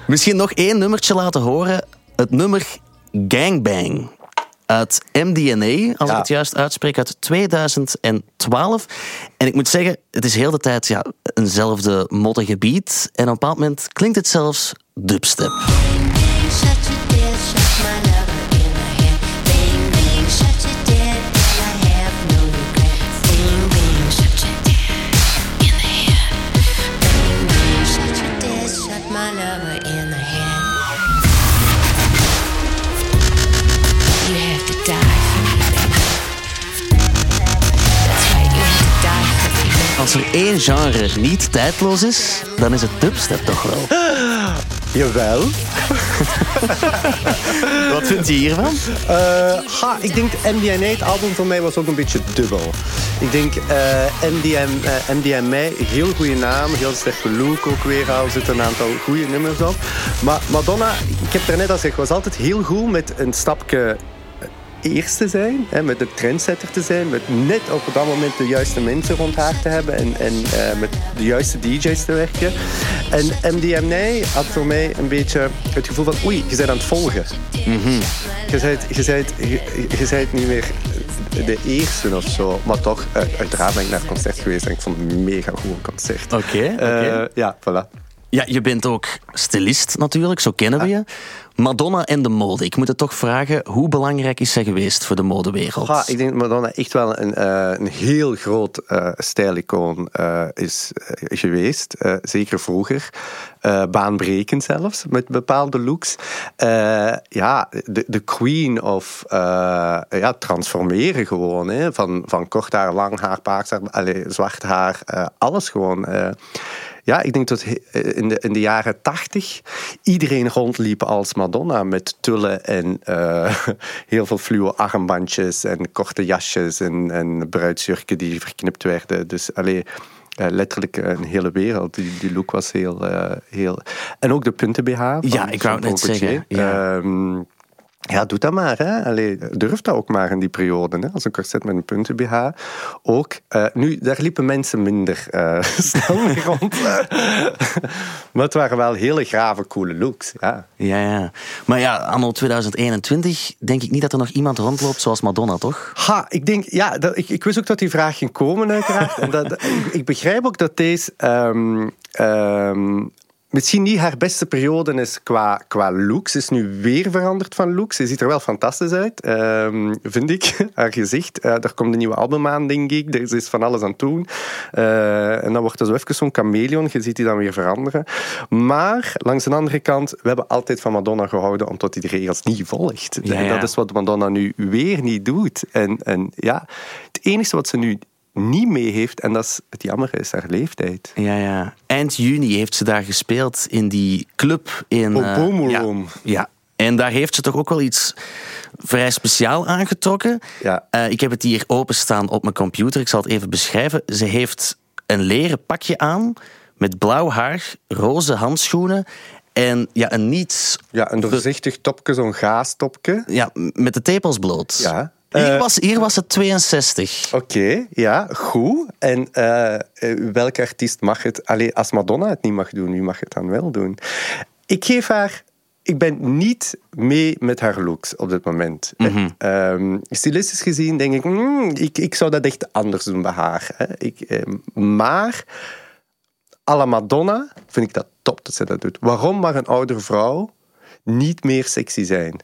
Misschien nog één nummertje laten horen. Het nummer Gangbang. Uit MDNA, als
Ja.
ik het juist uitspreek, uit 2012. En ik moet zeggen, het is heel de tijd ja, eenzelfde moddige beat. En op een bepaald moment klinkt het zelfs dubstep. Als er één genre niet tijdloos is, dan is het dubstep toch wel. (laughs)
Jawel. (laughs)
Wat vind je hiervan?
Eh, ha, ik denk MDNA, het album voor mij was ook een beetje dubbel. Ik denk eh MDM, eh, MDMA, heel goede naam, heel sterke look ook weer al. Er zitten een aantal goede nummers op. Maar Madonna, ik heb er net al gezegd, was altijd heel goed met een stapje eerst te zijn, hè, met de trendsetter te zijn, met net op dat moment de juiste mensen rond haar te hebben en, en eh, met de juiste DJ's te werken. En MDMA had voor mij een beetje het gevoel van oei, je bent aan het volgen. Je bent, je, bent, je, je bent niet meer de eerste of zo, maar toch, eh, uiteraard ben ik naar het concert geweest en ik vond het een mega goed concert.
Oké.
Eh, ja, voilà.
Ja, je bent ook stylist natuurlijk, zo kennen we je. Madonna en de mode. Ik moet het toch vragen, hoe belangrijk is zij geweest voor de modewereld?
Ja, ik denk dat Madonna echt wel een, eh, een heel groot eh stijlicoon eh, is geweest. Zeker vroeger. Baanbrekend zelfs, met bepaalde looks. Ja, de, de queen of ja, transformeren gewoon. Hè. Van, van kort haar, lang haar, paars haar, allee, zwart haar. alles gewoon. Eh. Ja, ik denk dat he- in de, in de jaren tachtig iedereen rondliep als Madonna met tullen en eh, (laughs) heel veel fluo armbandjes en korte jasjes en, en bruidsjurken die verknipt werden. Dus allee, eh, letterlijk een hele wereld. Die, die look was heel, eh, heel... En ook de punten BH.
Ja, ik wou het net zeggen, ja.
Ehm, ja, doe dat maar. Hè. Allee, durf dat ook maar in die periode. Hè. Als een corset met een punten BH. Ook. eh, nu, daar liepen mensen minder eh, (laughs) snel mee rond. (laughs) maar het waren wel hele grave, coole looks. Ja.
Ja, ja. Maar ja, anno 2021 denk ik niet dat er nog iemand rondloopt zoals Madonna, toch?
Ha, ik denk, ja, dat, ik, ik wist ook dat die vraag ging komen, uiteraard. (laughs) en dat, ik, ik begrijp ook dat deze ehm, ehm, misschien niet haar beste periode is qua, qua looks. Ze is nu weer veranderd van looks. Ze ziet er wel fantastisch uit, ehm, vind ik. (laughs) Haar gezicht. Eh daar komt een nieuwe album aan, denk ik. Er is van alles aan het doen. Eh, en dan wordt er zo even zo'n chameleon. Je ziet die dan weer veranderen. Maar langs de andere kant, we hebben altijd van Madonna gehouden omdat hij de regels niet volgt.
Ja.
dat is wat Madonna nu weer niet doet. En, en ja, het enige wat ze nu niet mee heeft, en dat is het jammer, is haar leeftijd.
Ja, ja. Eind juni heeft ze daar gespeeld in die club in... Eh,
Boom
ja, ja. En daar heeft ze toch ook wel iets vrij speciaal aangetrokken.
Ja.
Eh, ik heb het hier openstaan op mijn computer. Ik zal het even beschrijven. Ze heeft een leren pakje aan met blauw haar, roze handschoenen en ja, een niet...
Ja, een doorzichtig topje, zo'n gaastopje.
Ja, met de tepels bloot.
Ja.
Hier,
Eh,
was, hier was het 62.
Oké, ja, goed. En eh, eh, welke artiest mag het? Allee, als Madonna het niet mag doen, wie mag het dan wel doen? Ik geef haar... Ik ben niet mee met haar looks op dit moment. Ehm, stilistisch gezien denk ik, mm, ik, ik zou dat echt anders doen bij haar. Hè. Ik, maar à la Madonna vind ik dat top dat ze dat doet. Waarom mag een oudere vrouw niet meer sexy zijn?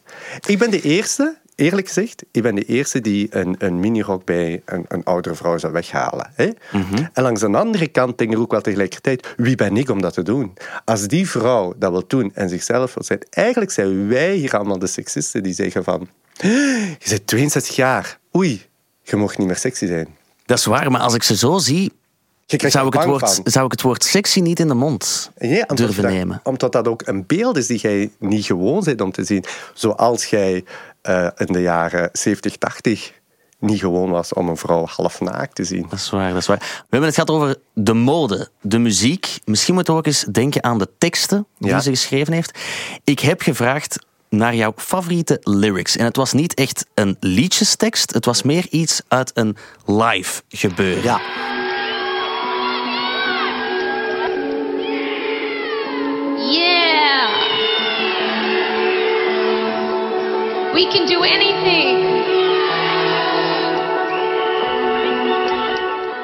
Ik ben de eerste, eerlijk gezegd, ik ben de eerste die een, een minirok bij een, een oudere vrouw zou weghalen. Hè? En langs de andere kant denk ik ook wel tegelijkertijd, wie ben ik om dat te doen? Als die vrouw dat wil doen en zichzelf wil zijn, eigenlijk zijn wij hier allemaal de seksisten die zeggen van, je bent 62 jaar, oei, je mag niet meer sexy zijn.
Dat is waar, maar als ik ze zo zie, zou ik, het woord,
van.
zou ik het woord sexy niet in de mond
Ja,
durven
dat,
nemen.
Omdat dat ook een beeld is die jij niet gewoon bent om te zien. Zoals jij eh, in de jaren 70, 80 niet gewoon was om een vrouw half naakt te zien.
Dat is waar, dat is waar. We hebben het gehad over de mode, de muziek. Misschien moeten we ook eens denken aan de teksten die
Ja.
ze geschreven heeft. Ik heb gevraagd naar jouw favoriete lyrics. En het was niet echt een liedjestekst, het was meer iets uit een live gebeuren.
Ja.
We can do anything!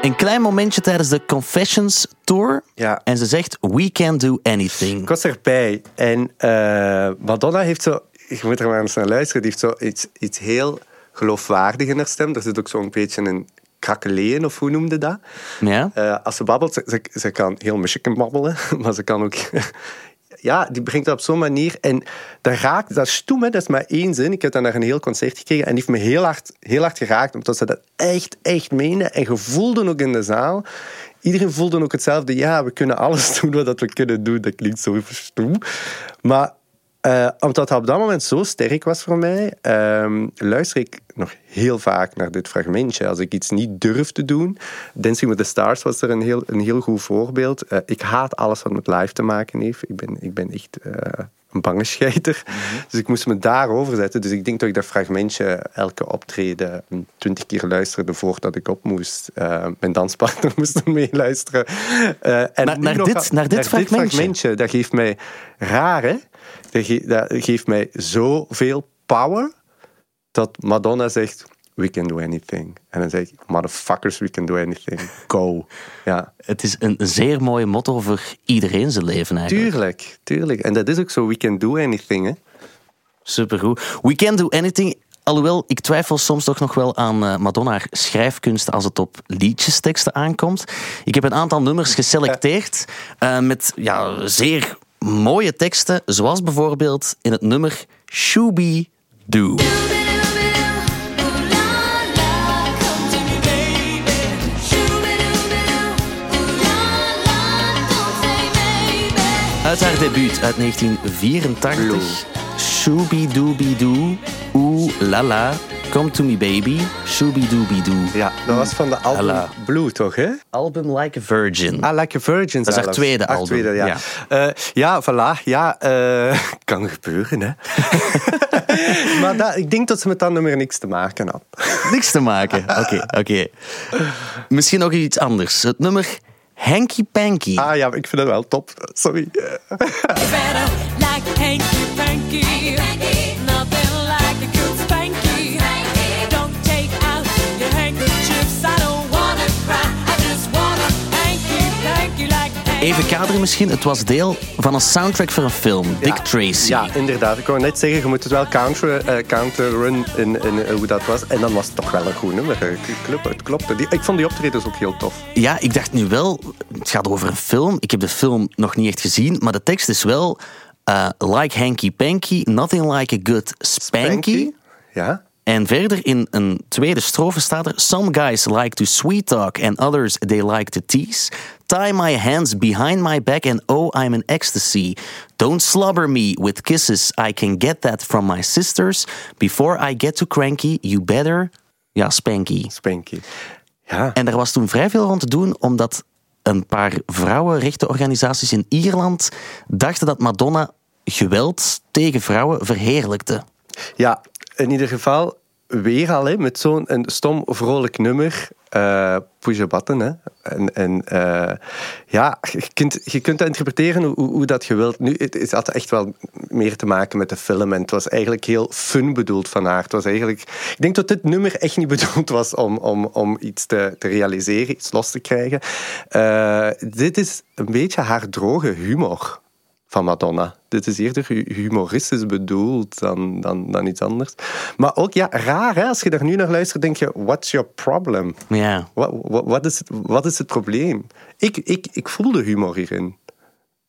Een klein momentje tijdens de Confessions Tour.
Ja.
En ze zegt, we can do anything.
Ik was erbij en eh, Madonna heeft zo... Je moet er maar eens naar luisteren. Die heeft zo iets, iets heel geloofwaardig in haar stem. Er zit ook zo'n beetje een krakeleen, of hoe noemde dat?
Ja?
Eh, als ze babbelt, ze, ze, ze kan heel Michigan babbelen, (laughs) maar ze kan ook ja, die brengt dat op zo'n manier. En dat raakt, dat stoem, dat is maar één zin. Ik heb dan naar een heel concert gekregen en die heeft me heel hard, heel hard geraakt, omdat ze dat echt, echt meende. En je voelde ook in de zaal, iedereen voelde ook hetzelfde. Ja, we kunnen alles (laughs) doen wat we kunnen doen. Dat klinkt zo stoem. Maar eh, omdat dat op dat moment zo sterk was voor mij, ehm, luister ik nog heel vaak naar dit fragmentje. Als ik iets niet durf te doen. Dancing with the Stars was er een heel, een heel goed voorbeeld. Eh, ik haat alles wat met live te maken heeft. Ik ben, ik ben echt eh, een bange scheiter. Dus ik moest me daarover zetten. Dus ik denk dat ik dat fragmentje elke optreden twintig keer luisterde voordat ik op moest. Mijn danspartner (laughs) moest er mee luisteren. En
Naar- naar dit- naar dit fragmentje?
Dat geeft mij raar, hè? Dat, ge- dat geeft mij zoveel power dat Madonna zegt... We can do anything. En dan zeg ik, motherfuckers, we can do anything. Go. Ja,
Het is een zeer mooi motto voor iedereen zijn leven eigenlijk.
tuurlijk, tuurlijk. En dat is ook zo, we can do anything. Hè?
Supergoed. We can do anything. Alhoewel, ik twijfel soms toch nog wel aan eh, Madonna haar schrijfkunst als het op liedjesteksten aankomt. Ik heb een aantal nummers geselecteerd eh, met ja, zeer mooie teksten, zoals bijvoorbeeld in het nummer Shooby Doo. Uit haar debuut uit 1984. Shooby Dooby Doo, Oeh La La, Come to Me Baby, Shooby Dooby Doo.
Ja, dat was van de album
Ella.
Blue, toch? Hè?
Album Like a Virgin.
Ah, Like a Virgin
Dat is haar tweede
Haar
album,
Tweede, ja.
ja.
Ja. ja, voilà. Ja, eh, (laughs) kan gebeuren, hè. (laughs) maar dat, ik denk dat ze met dat nummer niks te maken had. (laughs)
Niks te maken. Oké, oké. Misschien nog iets anders. Het nummer Hanky Panky.
Ah ja, ik vind dat wel top. Sorry.
better like hanky panky.
Even kaderen misschien. Het was deel van een soundtrack voor een film. Dick Tracy.
Ja, inderdaad. Ik wou net zeggen, je moet het wel counter, eh, counterrun in, in eh, hoe dat was. En dan was het toch wel een goed nummer. Eh, Klopt, het klopte. Die, ik vond die optredens ook heel tof.
Ja, ik dacht nu wel, het gaat over een film. Ik heb de film nog niet echt gezien, maar de tekst is wel like hanky panky, nothing like a good spanky.
Ja.
En verder in een tweede strofe staat er: Some guys like to sweet talk and others they like to tease. Tie my hands behind my back and oh, I'm in ecstasy. Don't slobber me with kisses. I can get that from my sisters. Before I get too cranky, you better. Ja, spanky.
Spanky. Ja.
En er was toen vrij veel rond te doen, omdat een paar vrouwenrechtenorganisaties in Ierland dachten dat Madonna geweld tegen vrouwen verheerlijkte.
Ja, in ieder geval weer al hè, met zo'n stom vrolijk nummer. eh push button. Hè. En, en eh, ja, je kunt, je kunt dat interpreteren hoe, hoe- hoe dat je wilt. Nu, het, het had echt wel meer te maken met de film. En het was eigenlijk heel fun bedoeld van haar. Het was eigenlijk, ik denk dat dit nummer echt niet (laughs) bedoeld was om, om, om iets te, te realiseren, iets los te krijgen. Eh, dit is een beetje haar droge humor van Madonna. Dit is eerder hu- humoristisch bedoeld dan, dan, dan iets anders. Maar ook, ja, raar hè? Als je daar nu naar luistert, denk je, what's your problem?
Ja.
Wat, wat, wat, is, het, wat is het probleem? Ik, ik, ik voel de humor hierin.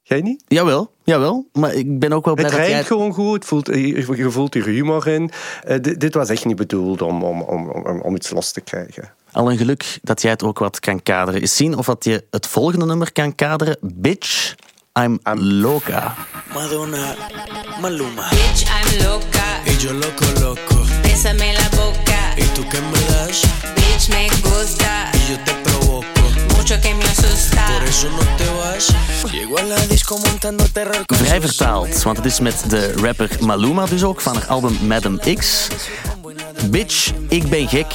Jij niet?
Jawel, jawel. Maar ik ben ook wel blij
Het
dat jij...
rijmt gewoon goed, het voelt, je voelt hier humor in. Eh, dit, dit was echt niet bedoeld om, om, om, om, om iets los te krijgen.
Al een geluk dat jij het ook wat kan kaderen. Eens zien of dat je het volgende nummer kan kaderen. Bitch, I'm, loca.
Madonna, Maluma.
Bitch, I'm loca.
Y yo loco, loco.
Bésame la boca.
¿Y tú qué me das?
Bitch, me gusta.
Y yo te provoco.
Mucho que me asusta.
Por eso no te vas. Llego a la disco montando terror.
Vrij vertaald, want het is met de rapper Maluma dus ook van haar album Madam X. Bitch, ik ben gek.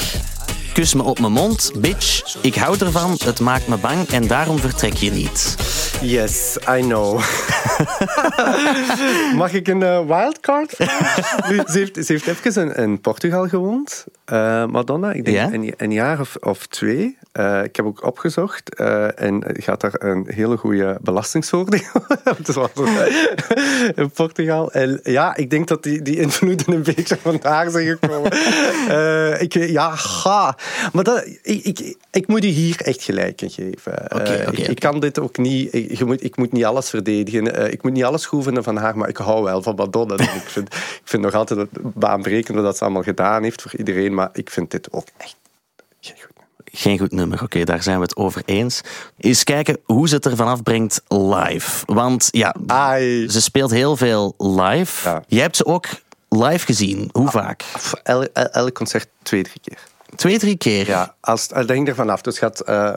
Kus me op mijn mond. Bitch, ik hou ervan. Het maakt me bang en daarom vertrek je niet.
Yes, I know. (laughs) Mag ik een eh, wildcard? (laughs) Nu, ze, heeft, ze heeft even in, in Portugal gewoond, eh, Madonna. Ik denk
Ja?
een, een jaar of, of twee. Eh, ik heb ook opgezocht en gaat daar een hele goede belastingsvoordeel (laughs) in Portugal. En ja, ik denk dat die, die invloeden een beetje vandaar zijn gekomen. Ik, ja, ga. Maar dat, ik, ik, ik moet u hier echt gelijk in geven. Eh, ik, ik kan dit ook niet. Ik, je moet, ik moet niet alles verdedigen. Eh, ik moet niet alles goed vinden van haar, maar ik hou wel van Madonna. En ik, vind, ik vind nog altijd het baanbrekend wat ze allemaal gedaan heeft voor iedereen. Maar ik vind dit ook echt geen goed nummer.
Geen goed nummer, oké, daar zijn we het over eens. Eens kijken hoe ze het ervan afbrengt live. Want ja,
Ai.
ze speelt heel veel live.
Ja.
Jij hebt ze ook live gezien. Hoe vaak?
El- el- elk concert twee, drie keer.
Twee, drie keer.
Ja, als, dat hangt ervan af. Dus gaat, eh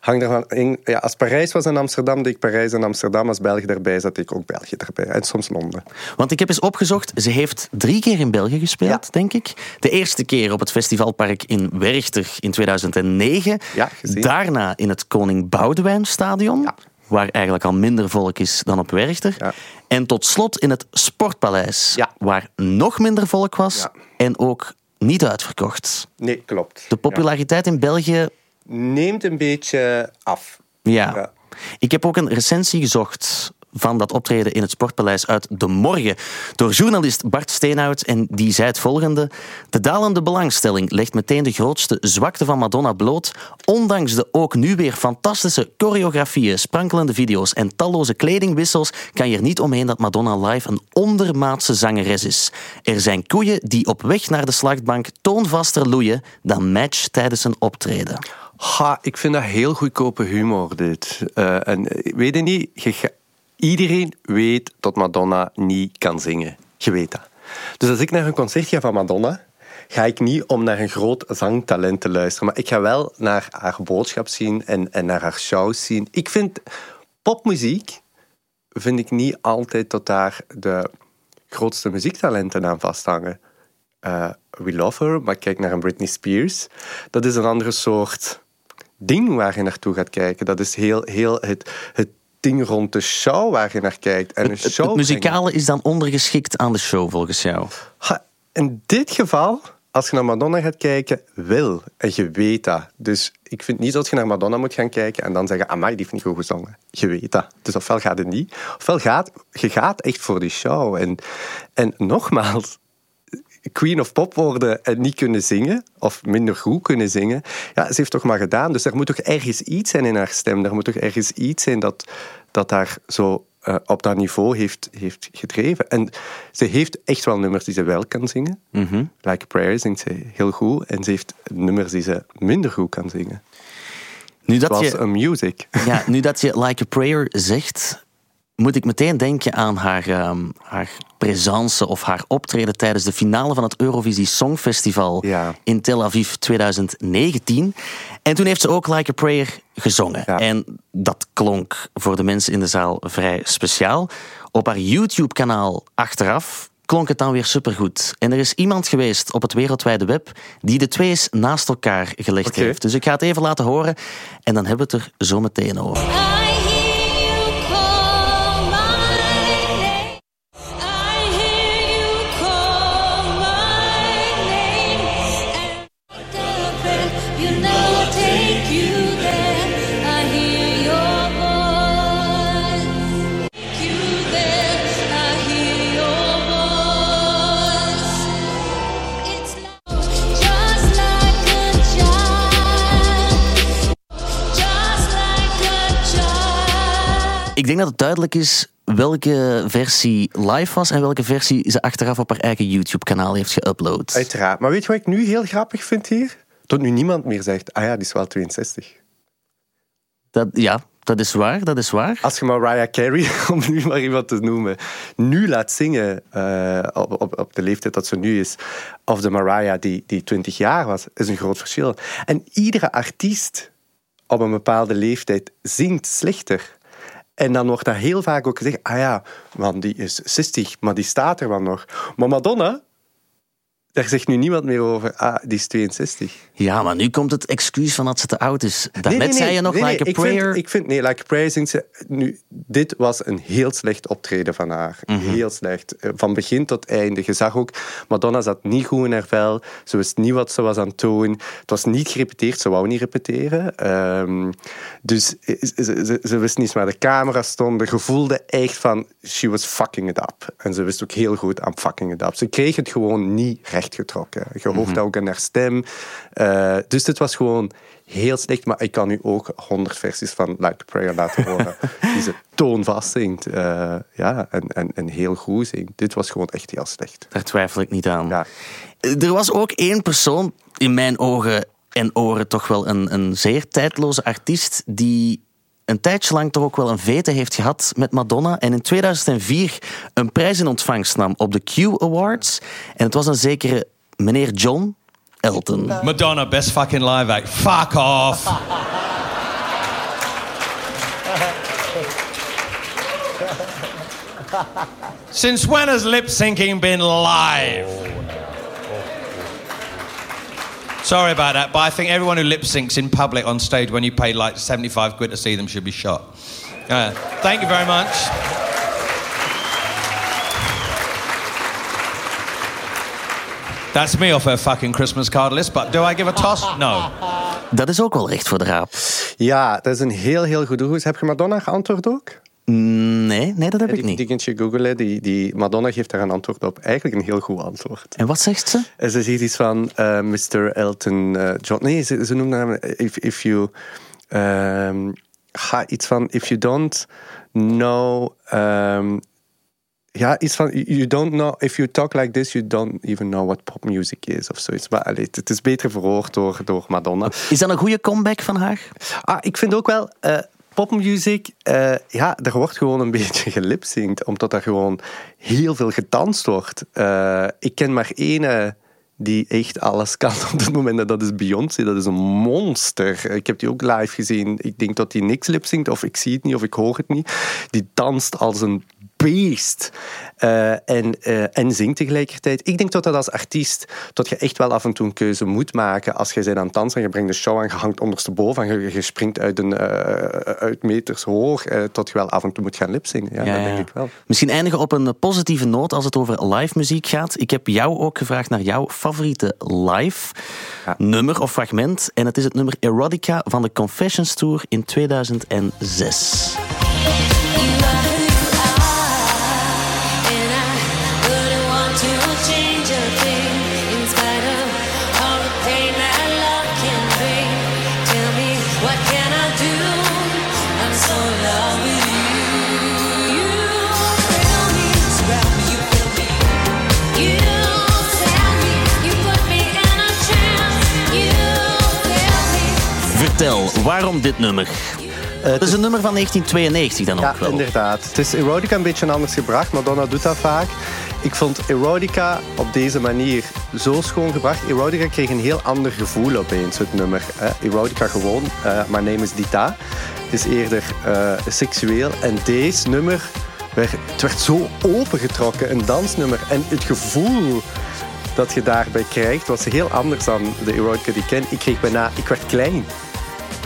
hangt ervan, in, ja, als Parijs was in Amsterdam, deed ik Parijs en Amsterdam. Als België erbij zat, deed ik ook België erbij. En soms Londen.
Want ik heb eens opgezocht, ze heeft drie keer in België gespeeld,
Ja.
denk ik. De eerste keer op het festivalpark in Werchter in 2009.
Ja, gezien.
Daarna in het Koning Boudewijn Stadion.
Ja.
Waar eigenlijk al minder volk is dan op Werchter.
Ja.
En tot slot in het Sportpaleis.
Ja.
Waar nog minder volk was.
Ja.
En ook niet uitverkocht.
Nee, klopt.
De populariteit in België.
Neemt een beetje af.
Ja.
Ja.
Ik heb ook een recensie gezocht van dat optreden in het Sportpaleis uit De Morgen door journalist Bart Steenhout en die zei het volgende. De dalende belangstelling legt meteen de grootste zwakte van Madonna bloot. Ondanks de ook nu weer fantastische choreografieën, sprankelende video's en talloze kledingwissels kan je er niet omheen dat Madonna live een ondermaatse zangeres is. Er zijn koeien die op weg naar de slachtbank toonvaster loeien dan match tijdens een optreden.
Ha, ik vind dat heel goedkope humor, dit. Eh, en eh, weet je niet, je iedereen weet dat Madonna niet kan zingen. Je weet dat. Dus als ik naar een concert ga van Madonna, ga ik niet om naar een groot zangtalent te luisteren. Maar ik ga wel naar haar boodschap zien en, en naar haar shows zien. Ik vind popmuziek, vind ik niet altijd dat daar de grootste muziektalenten aan vasthangen. Eh, we love her, maar kijk naar een Britney Spears. Dat is een andere soort ding waar je naartoe gaat kijken. Dat is heel, heel het, het ding rond de show waar je naar kijkt. En een
Het, het
brengen.
muzikale is dan ondergeschikt aan de show, volgens jou.
Ha, in dit geval, als je naar Madonna gaat kijken, wil. En je weet dat. Dus ik vind niet dat je naar Madonna moet gaan kijken en dan zeggen, amai, die heeft niet goed gezongen. Je weet dat. Dus ofwel gaat het niet, ofwel gaat je gaat echt voor die show. En, en nogmaals, queen of pop worden en niet kunnen zingen, of minder goed kunnen zingen, ja, ze heeft toch maar gedaan. Dus er moet toch ergens iets zijn in haar stem. Er moet toch ergens iets zijn dat, dat haar zo eh, op dat niveau heeft, heeft gedreven. En ze heeft echt wel nummers die ze wel kan zingen. Like a Prayer zingt ze heel goed. En ze heeft nummers die ze minder goed kan zingen.
Nu dat,
Zoals
je,
een music.
ja, nu dat je (laughs) Like a Prayer zegt, moet ik meteen denken aan haar, ehm, haar presence of haar optreden tijdens de finale van het Eurovisie Songfestival
Ja.
in Tel Aviv 2019. En toen heeft ze ook Like a Prayer gezongen.
Ja.
En dat klonk voor de mensen in de zaal vrij speciaal. Op haar YouTube-kanaal achteraf klonk het dan weer supergoed. En er is iemand geweest op het wereldwijde web die de twee eens naast elkaar gelegd heeft. Dus ik ga het even laten horen en dan hebben we het er zo meteen over. Denk dat het duidelijk is welke versie live was en welke versie ze achteraf op haar eigen YouTube-kanaal heeft geüpload.
Uiteraard. Maar weet je wat ik nu heel grappig vind hier? Dat nu niemand meer zegt, ah ja, die is wel 62.
Dat, ja, dat is waar, dat is waar.
Als je Mariah Carey, (laughs) om nu maar iemand te noemen, nu laat zingen eh, op, op, op de leeftijd dat ze nu is, of de Mariah die, die 20 jaar was, is een groot verschil. En iedere artiest op een bepaalde leeftijd zingt slechter. En dan wordt dat heel vaak ook gezegd, ah ja, man, die is 60, maar die staat er wel nog. Maar Madonna, daar zegt nu niemand meer over, ah, die is 62.
Ja, maar nu komt het excuus van dat ze te oud is. Daarnet zei je nog
nee, nee,
Like a
ik
Prayer.
Vind, ik vind, nee, Like a Prayer zingt ze... Nu, dit was een heel slecht optreden van haar.
Mhm.
Heel slecht. Eh, Van begin tot einde. Je zag ook, Madonna zat niet goed in haar vel. Ze wist niet wat ze was aan het doen. Het was niet gerepeteerd. Ze wou niet repeteren. Ehm, dus eh, ze, ze, ze wist niet waar de camera stonden. Je voelde echt van, she was fucking it up. En ze wist ook heel goed, I'm fucking it up. Ze kreeg het gewoon niet recht. Rechtgetrokken. Je hoort ook in haar stem. Eh, dus dit was gewoon heel slecht. Maar ik kan nu ook honderd versies van Like a Prayer laten horen. (laughs) die ze toonvast zingt. eh, ja, en, en, en heel goed zingt. Dit was gewoon echt heel slecht.
Daar twijfel ik niet aan.
Ja.
Er was ook één persoon, in mijn ogen en oren toch wel een, een zeer tijdloze artiest, die een tijdje lang toch ook wel een vete heeft gehad met Madonna. En in 2004 een prijs in ontvangst nam op de Q Awards. En het was een zekere meneer John Elton.
Madonna, best fucking live act. Fuck off. Since when has lip syncing been live? Sorry about that, but I think everyone who lip syncs in public on stage when you pay like 75 quid to see them should be shot. Uh, thank you very much. That's me off her fucking Christmas card list, but do I give a toss? No.
Dat is ook wel recht voor de raap.
Ja, dat is een heel, heel goed doel. Heb je Madonna geantwoord ook?
Nee, nee, dat heb ik niet.
die kunt je googlen. Die, die Madonna geeft daar een antwoord op. Eigenlijk een heel goed antwoord.
En wat zegt ze?
En ze zegt iets van eh, Mr. Elton eh, John. Nee, ze, ze noemde hem if, if you. ehm, ga iets van if you don't know. ehm, ja, iets van you don't know. If you talk like this, you don't even know what pop music is of zoiets. Maar allee, het is beter verwoord door, door Madonna.
Is dat een goede comeback van haar?
Ah, ik vind ook wel. eh popmuziek, eh, ja, er wordt gewoon een (laughs) beetje gelipzinkt, omdat er gewoon heel veel gedanst wordt. Eh, ik ken maar ene die echt alles kan (laughs) op dit moment, en dat is Beyoncé. Dat is een monster. Ik heb die ook live gezien. Ik denk dat die niks lipzingt, of ik zie het niet, of ik hoor het niet. Die danst als een beest. Eh, en, eh, en zingt tegelijkertijd. Ik denk dat dat als artiest, dat je echt wel af en toe een keuze moet maken. Als je bent aan het dansen en je brengt de show aan, je hangt ondersteboven en je, je springt uit, een, eh, uit meters hoog, tot je wel af en toe moet gaan lipzingen. Ja,
Ja,
dat
ja.
denk ik wel.
Misschien eindigen op een positieve noot als het over live muziek gaat. Ik heb jou ook gevraagd naar jouw favoriete live
Ja.
nummer of fragment. En het is het nummer Erotica van de Confessions Tour in 2006. Vertel, waarom dit nummer? Het is een nummer van 1992 dan
Ja,
ook wel.
inderdaad. Het is Erotica een beetje anders gebracht. Madonna doet dat vaak. Ik vond Erotica op deze manier zo schoon gebracht. Erotica kreeg een heel ander gevoel opeens, het nummer. Erotica gewoon, eh My Name is Dita. Het is eerder eh, seksueel. En deze nummer, werd, het werd zo opengetrokken, een dansnummer. En het gevoel dat je daarbij krijgt, was heel anders dan de Erotica die ik ken. Ik kreeg bijna, ik werd klein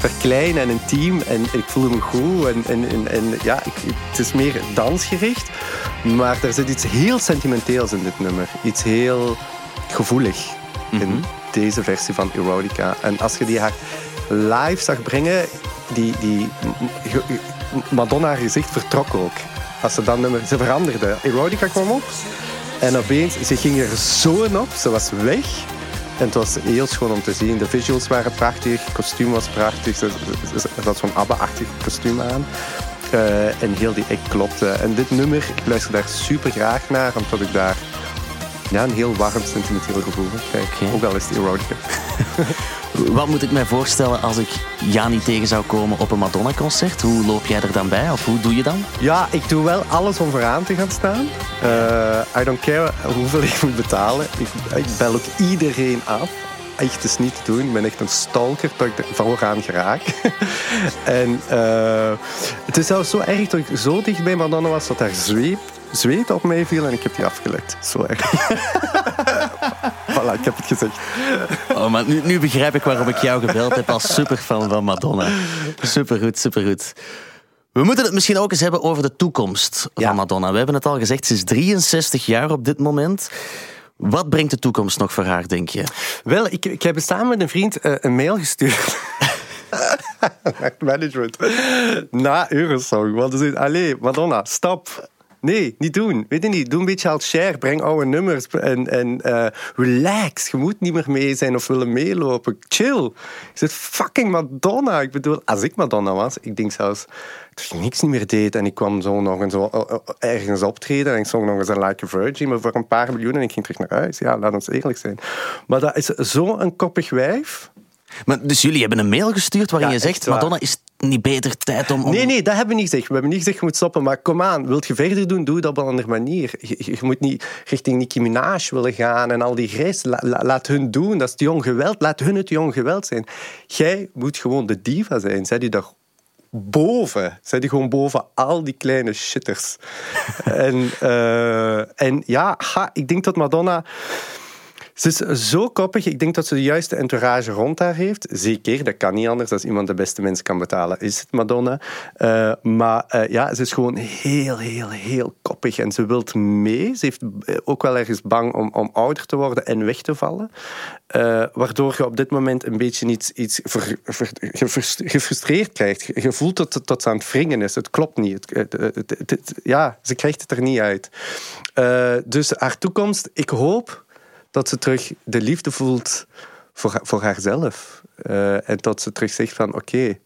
verklein en intiem en ik voelde me goed. En, en, en, en ja, ik, het is meer dansgericht, maar er zit iets heel sentimenteels in dit nummer. Iets heel gevoelig in deze versie van Erotica. En als je die haar live zag brengen, die, die Madonna haar gezicht vertrok ook. Als ze dat nummer, ze veranderde. Erotica kwam op en opeens, ze ging er zo in op, ze was weg. En het was heel schoon om te zien. De visuals waren prachtig, het kostuum was prachtig. Ze, had zo'n ABBA-achtig kostuum aan. Eh, en heel die act klopte. En dit nummer, ik luister daar super graag naar, omdat ik daar ja, een heel warm sentimenteel gevoel krijg.
Oké.
Ook al is het erotica. (laughs)
Wat moet ik mij voorstellen als ik ja niet tegen zou komen op een Madonna-concert? Hoe loop jij er dan bij? Of hoe doe je dan?
Ja, ik doe wel alles om vooraan te gaan staan. Eh, I don't care hoeveel ik moet betalen. Ik, bel ook iedereen af. Echt, is niet te doen. Ik ben echt een stalker dat ik vooraan geraak. (laughs) en eh, het is zelfs zo erg dat ik zo dicht bij Madonna was dat haar zweep, zweet op mij viel en ik heb die afgelegd. Zo erg. (laughs) voilà, ik heb het gezegd.
Oh, maar nu, nu begrijp ik waarom ik jou gebeld heb als superfan van Madonna. Supergoed, supergoed. We moeten het misschien ook eens hebben over de toekomst
Ja.
van Madonna. We hebben het al gezegd, ze is 63 jaar op dit moment. Wat brengt de toekomst nog voor haar, denk je?
Wel, ik, ik heb samen met een vriend eh, een mail gestuurd. (laughs) Management. Na Eurosong. Want ze zei, allee, Madonna, stop. Nee, niet doen. Weet je niet, doe een beetje als share. Breng oude nummers en, en eh, relax. Je moet niet meer mee zijn of willen meelopen. Chill. Je zit fucking Madonna. Ik bedoel, als ik Madonna was, ik denk zelfs dat ik niks niet meer deed en ik kwam zo nog eens zo, eh, eh, ergens optreden en ik zong nog eens een Like a Virgin, maar voor een paar miljoen en ik ging terug naar huis. Ja, laat ons eerlijk zijn. Maar dat is zo'n koppig wijf.
Maar, dus jullie hebben een mail gestuurd waarin
Ja,
je zegt... Madonna, is niet beter tijd om... om-
Nee, nee, dat hebben we niet gezegd. We hebben niet gezegd je moet stoppen. Maar kom aan, wilt je verder doen, doe het op een andere manier. Je, je moet niet richting Nicki Minaj willen gaan en al die grijs. La- la- laat hun doen, dat is het jong geweld. Laat hun het jong geweld zijn. Jij moet gewoon de diva zijn. Zet je daar boven. Zet je gewoon boven al die kleine shitters. (laughs) en, eh, en ja, ha, ik denk dat Madonna... Ze is zo koppig. Ik denk dat ze de juiste entourage rond haar heeft. Zeker, dat kan niet anders. Als iemand de beste mens kan betalen, is het Madonna. Eh, maar eh, ja, ze is gewoon heel, heel, heel koppig. En ze wilt mee. Ze heeft eh, ook wel ergens bang om, om ouder te worden en weg te vallen. Waardoor je op dit moment een beetje iets, iets gefrustreerd krijgt. Je voelt dat dat ze aan het wringen is. Het klopt niet. Het, ja, ze krijgt het er niet uit. Dus haar toekomst, ik hoop dat ze terug de liefde voelt voor, voor haarzelf. Eh, en dat ze terug zegt van oké,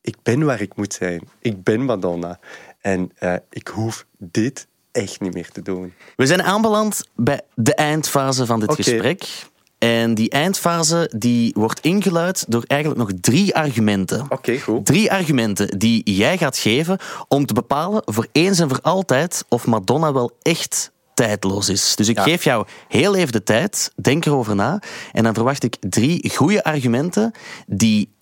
ik ben waar ik moet zijn. Ik ben Madonna. En eh, ik hoef dit echt niet meer te doen.
We zijn aanbeland bij de eindfase van dit gesprek. En die eindfase die wordt ingeluid door eigenlijk nog drie argumenten.
Oké, goed.
Drie argumenten die jij gaat geven om te bepalen voor eens en voor altijd of Madonna wel echt tijdloos is. Dus ik
Ja.
geef jou heel even de tijd, denk erover na. En dan verwacht ik drie goede argumenten die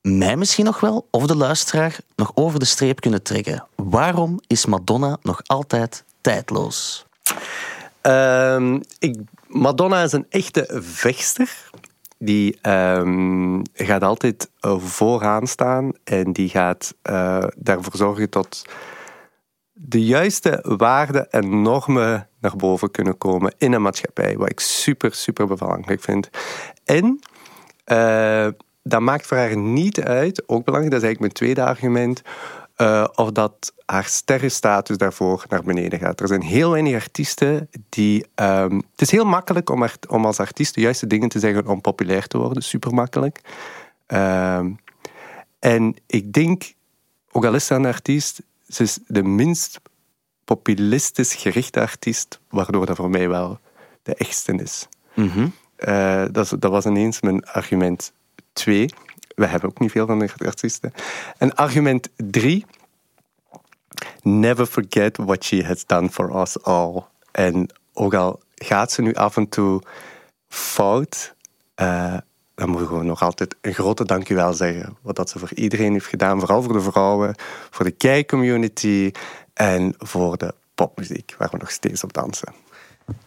mij misschien nog wel, of de luisteraar, nog over de streep kunnen trekken. Waarom is Madonna nog altijd tijdloos?
Ehm, ik, Madonna is een echte vechter. Die ehm, gaat altijd eh, vooraan staan en die gaat eh, daarvoor zorgen dat de juiste waarden en normen naar boven kunnen komen in een maatschappij. Wat ik super, super belangrijk vind. En eh, dat maakt voor haar niet uit, ook belangrijk, dat is eigenlijk mijn tweede argument, eh, of dat haar sterrenstatus daarvoor naar beneden gaat. Er zijn heel weinig artiesten die... ehm, het is heel makkelijk om, als artiest de juiste dingen te zeggen om populair te worden. Super makkelijk. Ehm, en ik denk, ook al is ze een artiest, ze is de minst populistisch gerichte artiest, waardoor dat voor mij wel de echtste is. Eh, dat, is- dat was ineens mijn argument 2. We hebben ook niet veel van de artiesten. En argument 3. Never forget what she has done for us all. En ook al gaat ze nu af en toe fout, eh, dan moeten we nog altijd een grote dankjewel zeggen. Wat dat ze voor iedereen heeft gedaan, vooral voor de vrouwen, voor de kei-community en voor de popmuziek, waar we nog steeds op dansen.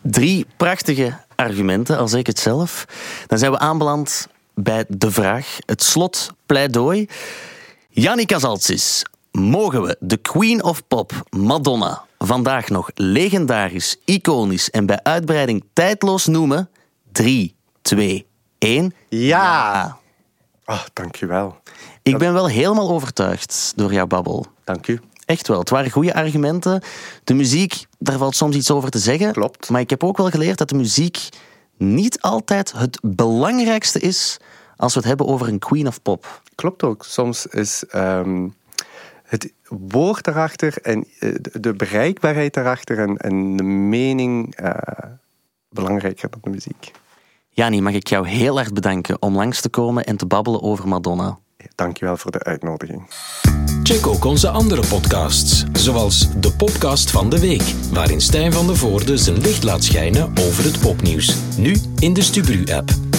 Drie prachtige argumenten, al zeg ik het zelf. Dan zijn we aanbeland bij de vraag, het slot pleidooi. Jannica Zaltsis, mogen we de Queen of Pop, Madonna, vandaag nog legendarisch, iconisch en bij uitbreiding tijdloos noemen? 3, 2, 1.
Ja! Ah, dankjewel.
Ik ben wel helemaal overtuigd door jouw babbel.
Dank u.
Echt wel. Het waren goede argumenten. De muziek, daar valt soms iets over te zeggen.
Klopt.
Maar ik heb ook wel geleerd dat de muziek niet altijd het belangrijkste is als we het hebben over een queen of pop.
Klopt ook. Soms is ehm, het woord daarachter en eh, de- bereikbaarheid daarachter en, en de mening eh, belangrijker dan de muziek.
Jani, mag ik jou heel erg bedanken om langs te komen en te babbelen over Madonna.
Dankjewel voor de uitnodiging.
Check ook onze andere podcasts, zoals de podcast van de week, waarin Stijn van de Voorde zijn licht laat schijnen over het popnieuws. Nu in de Stubru-app.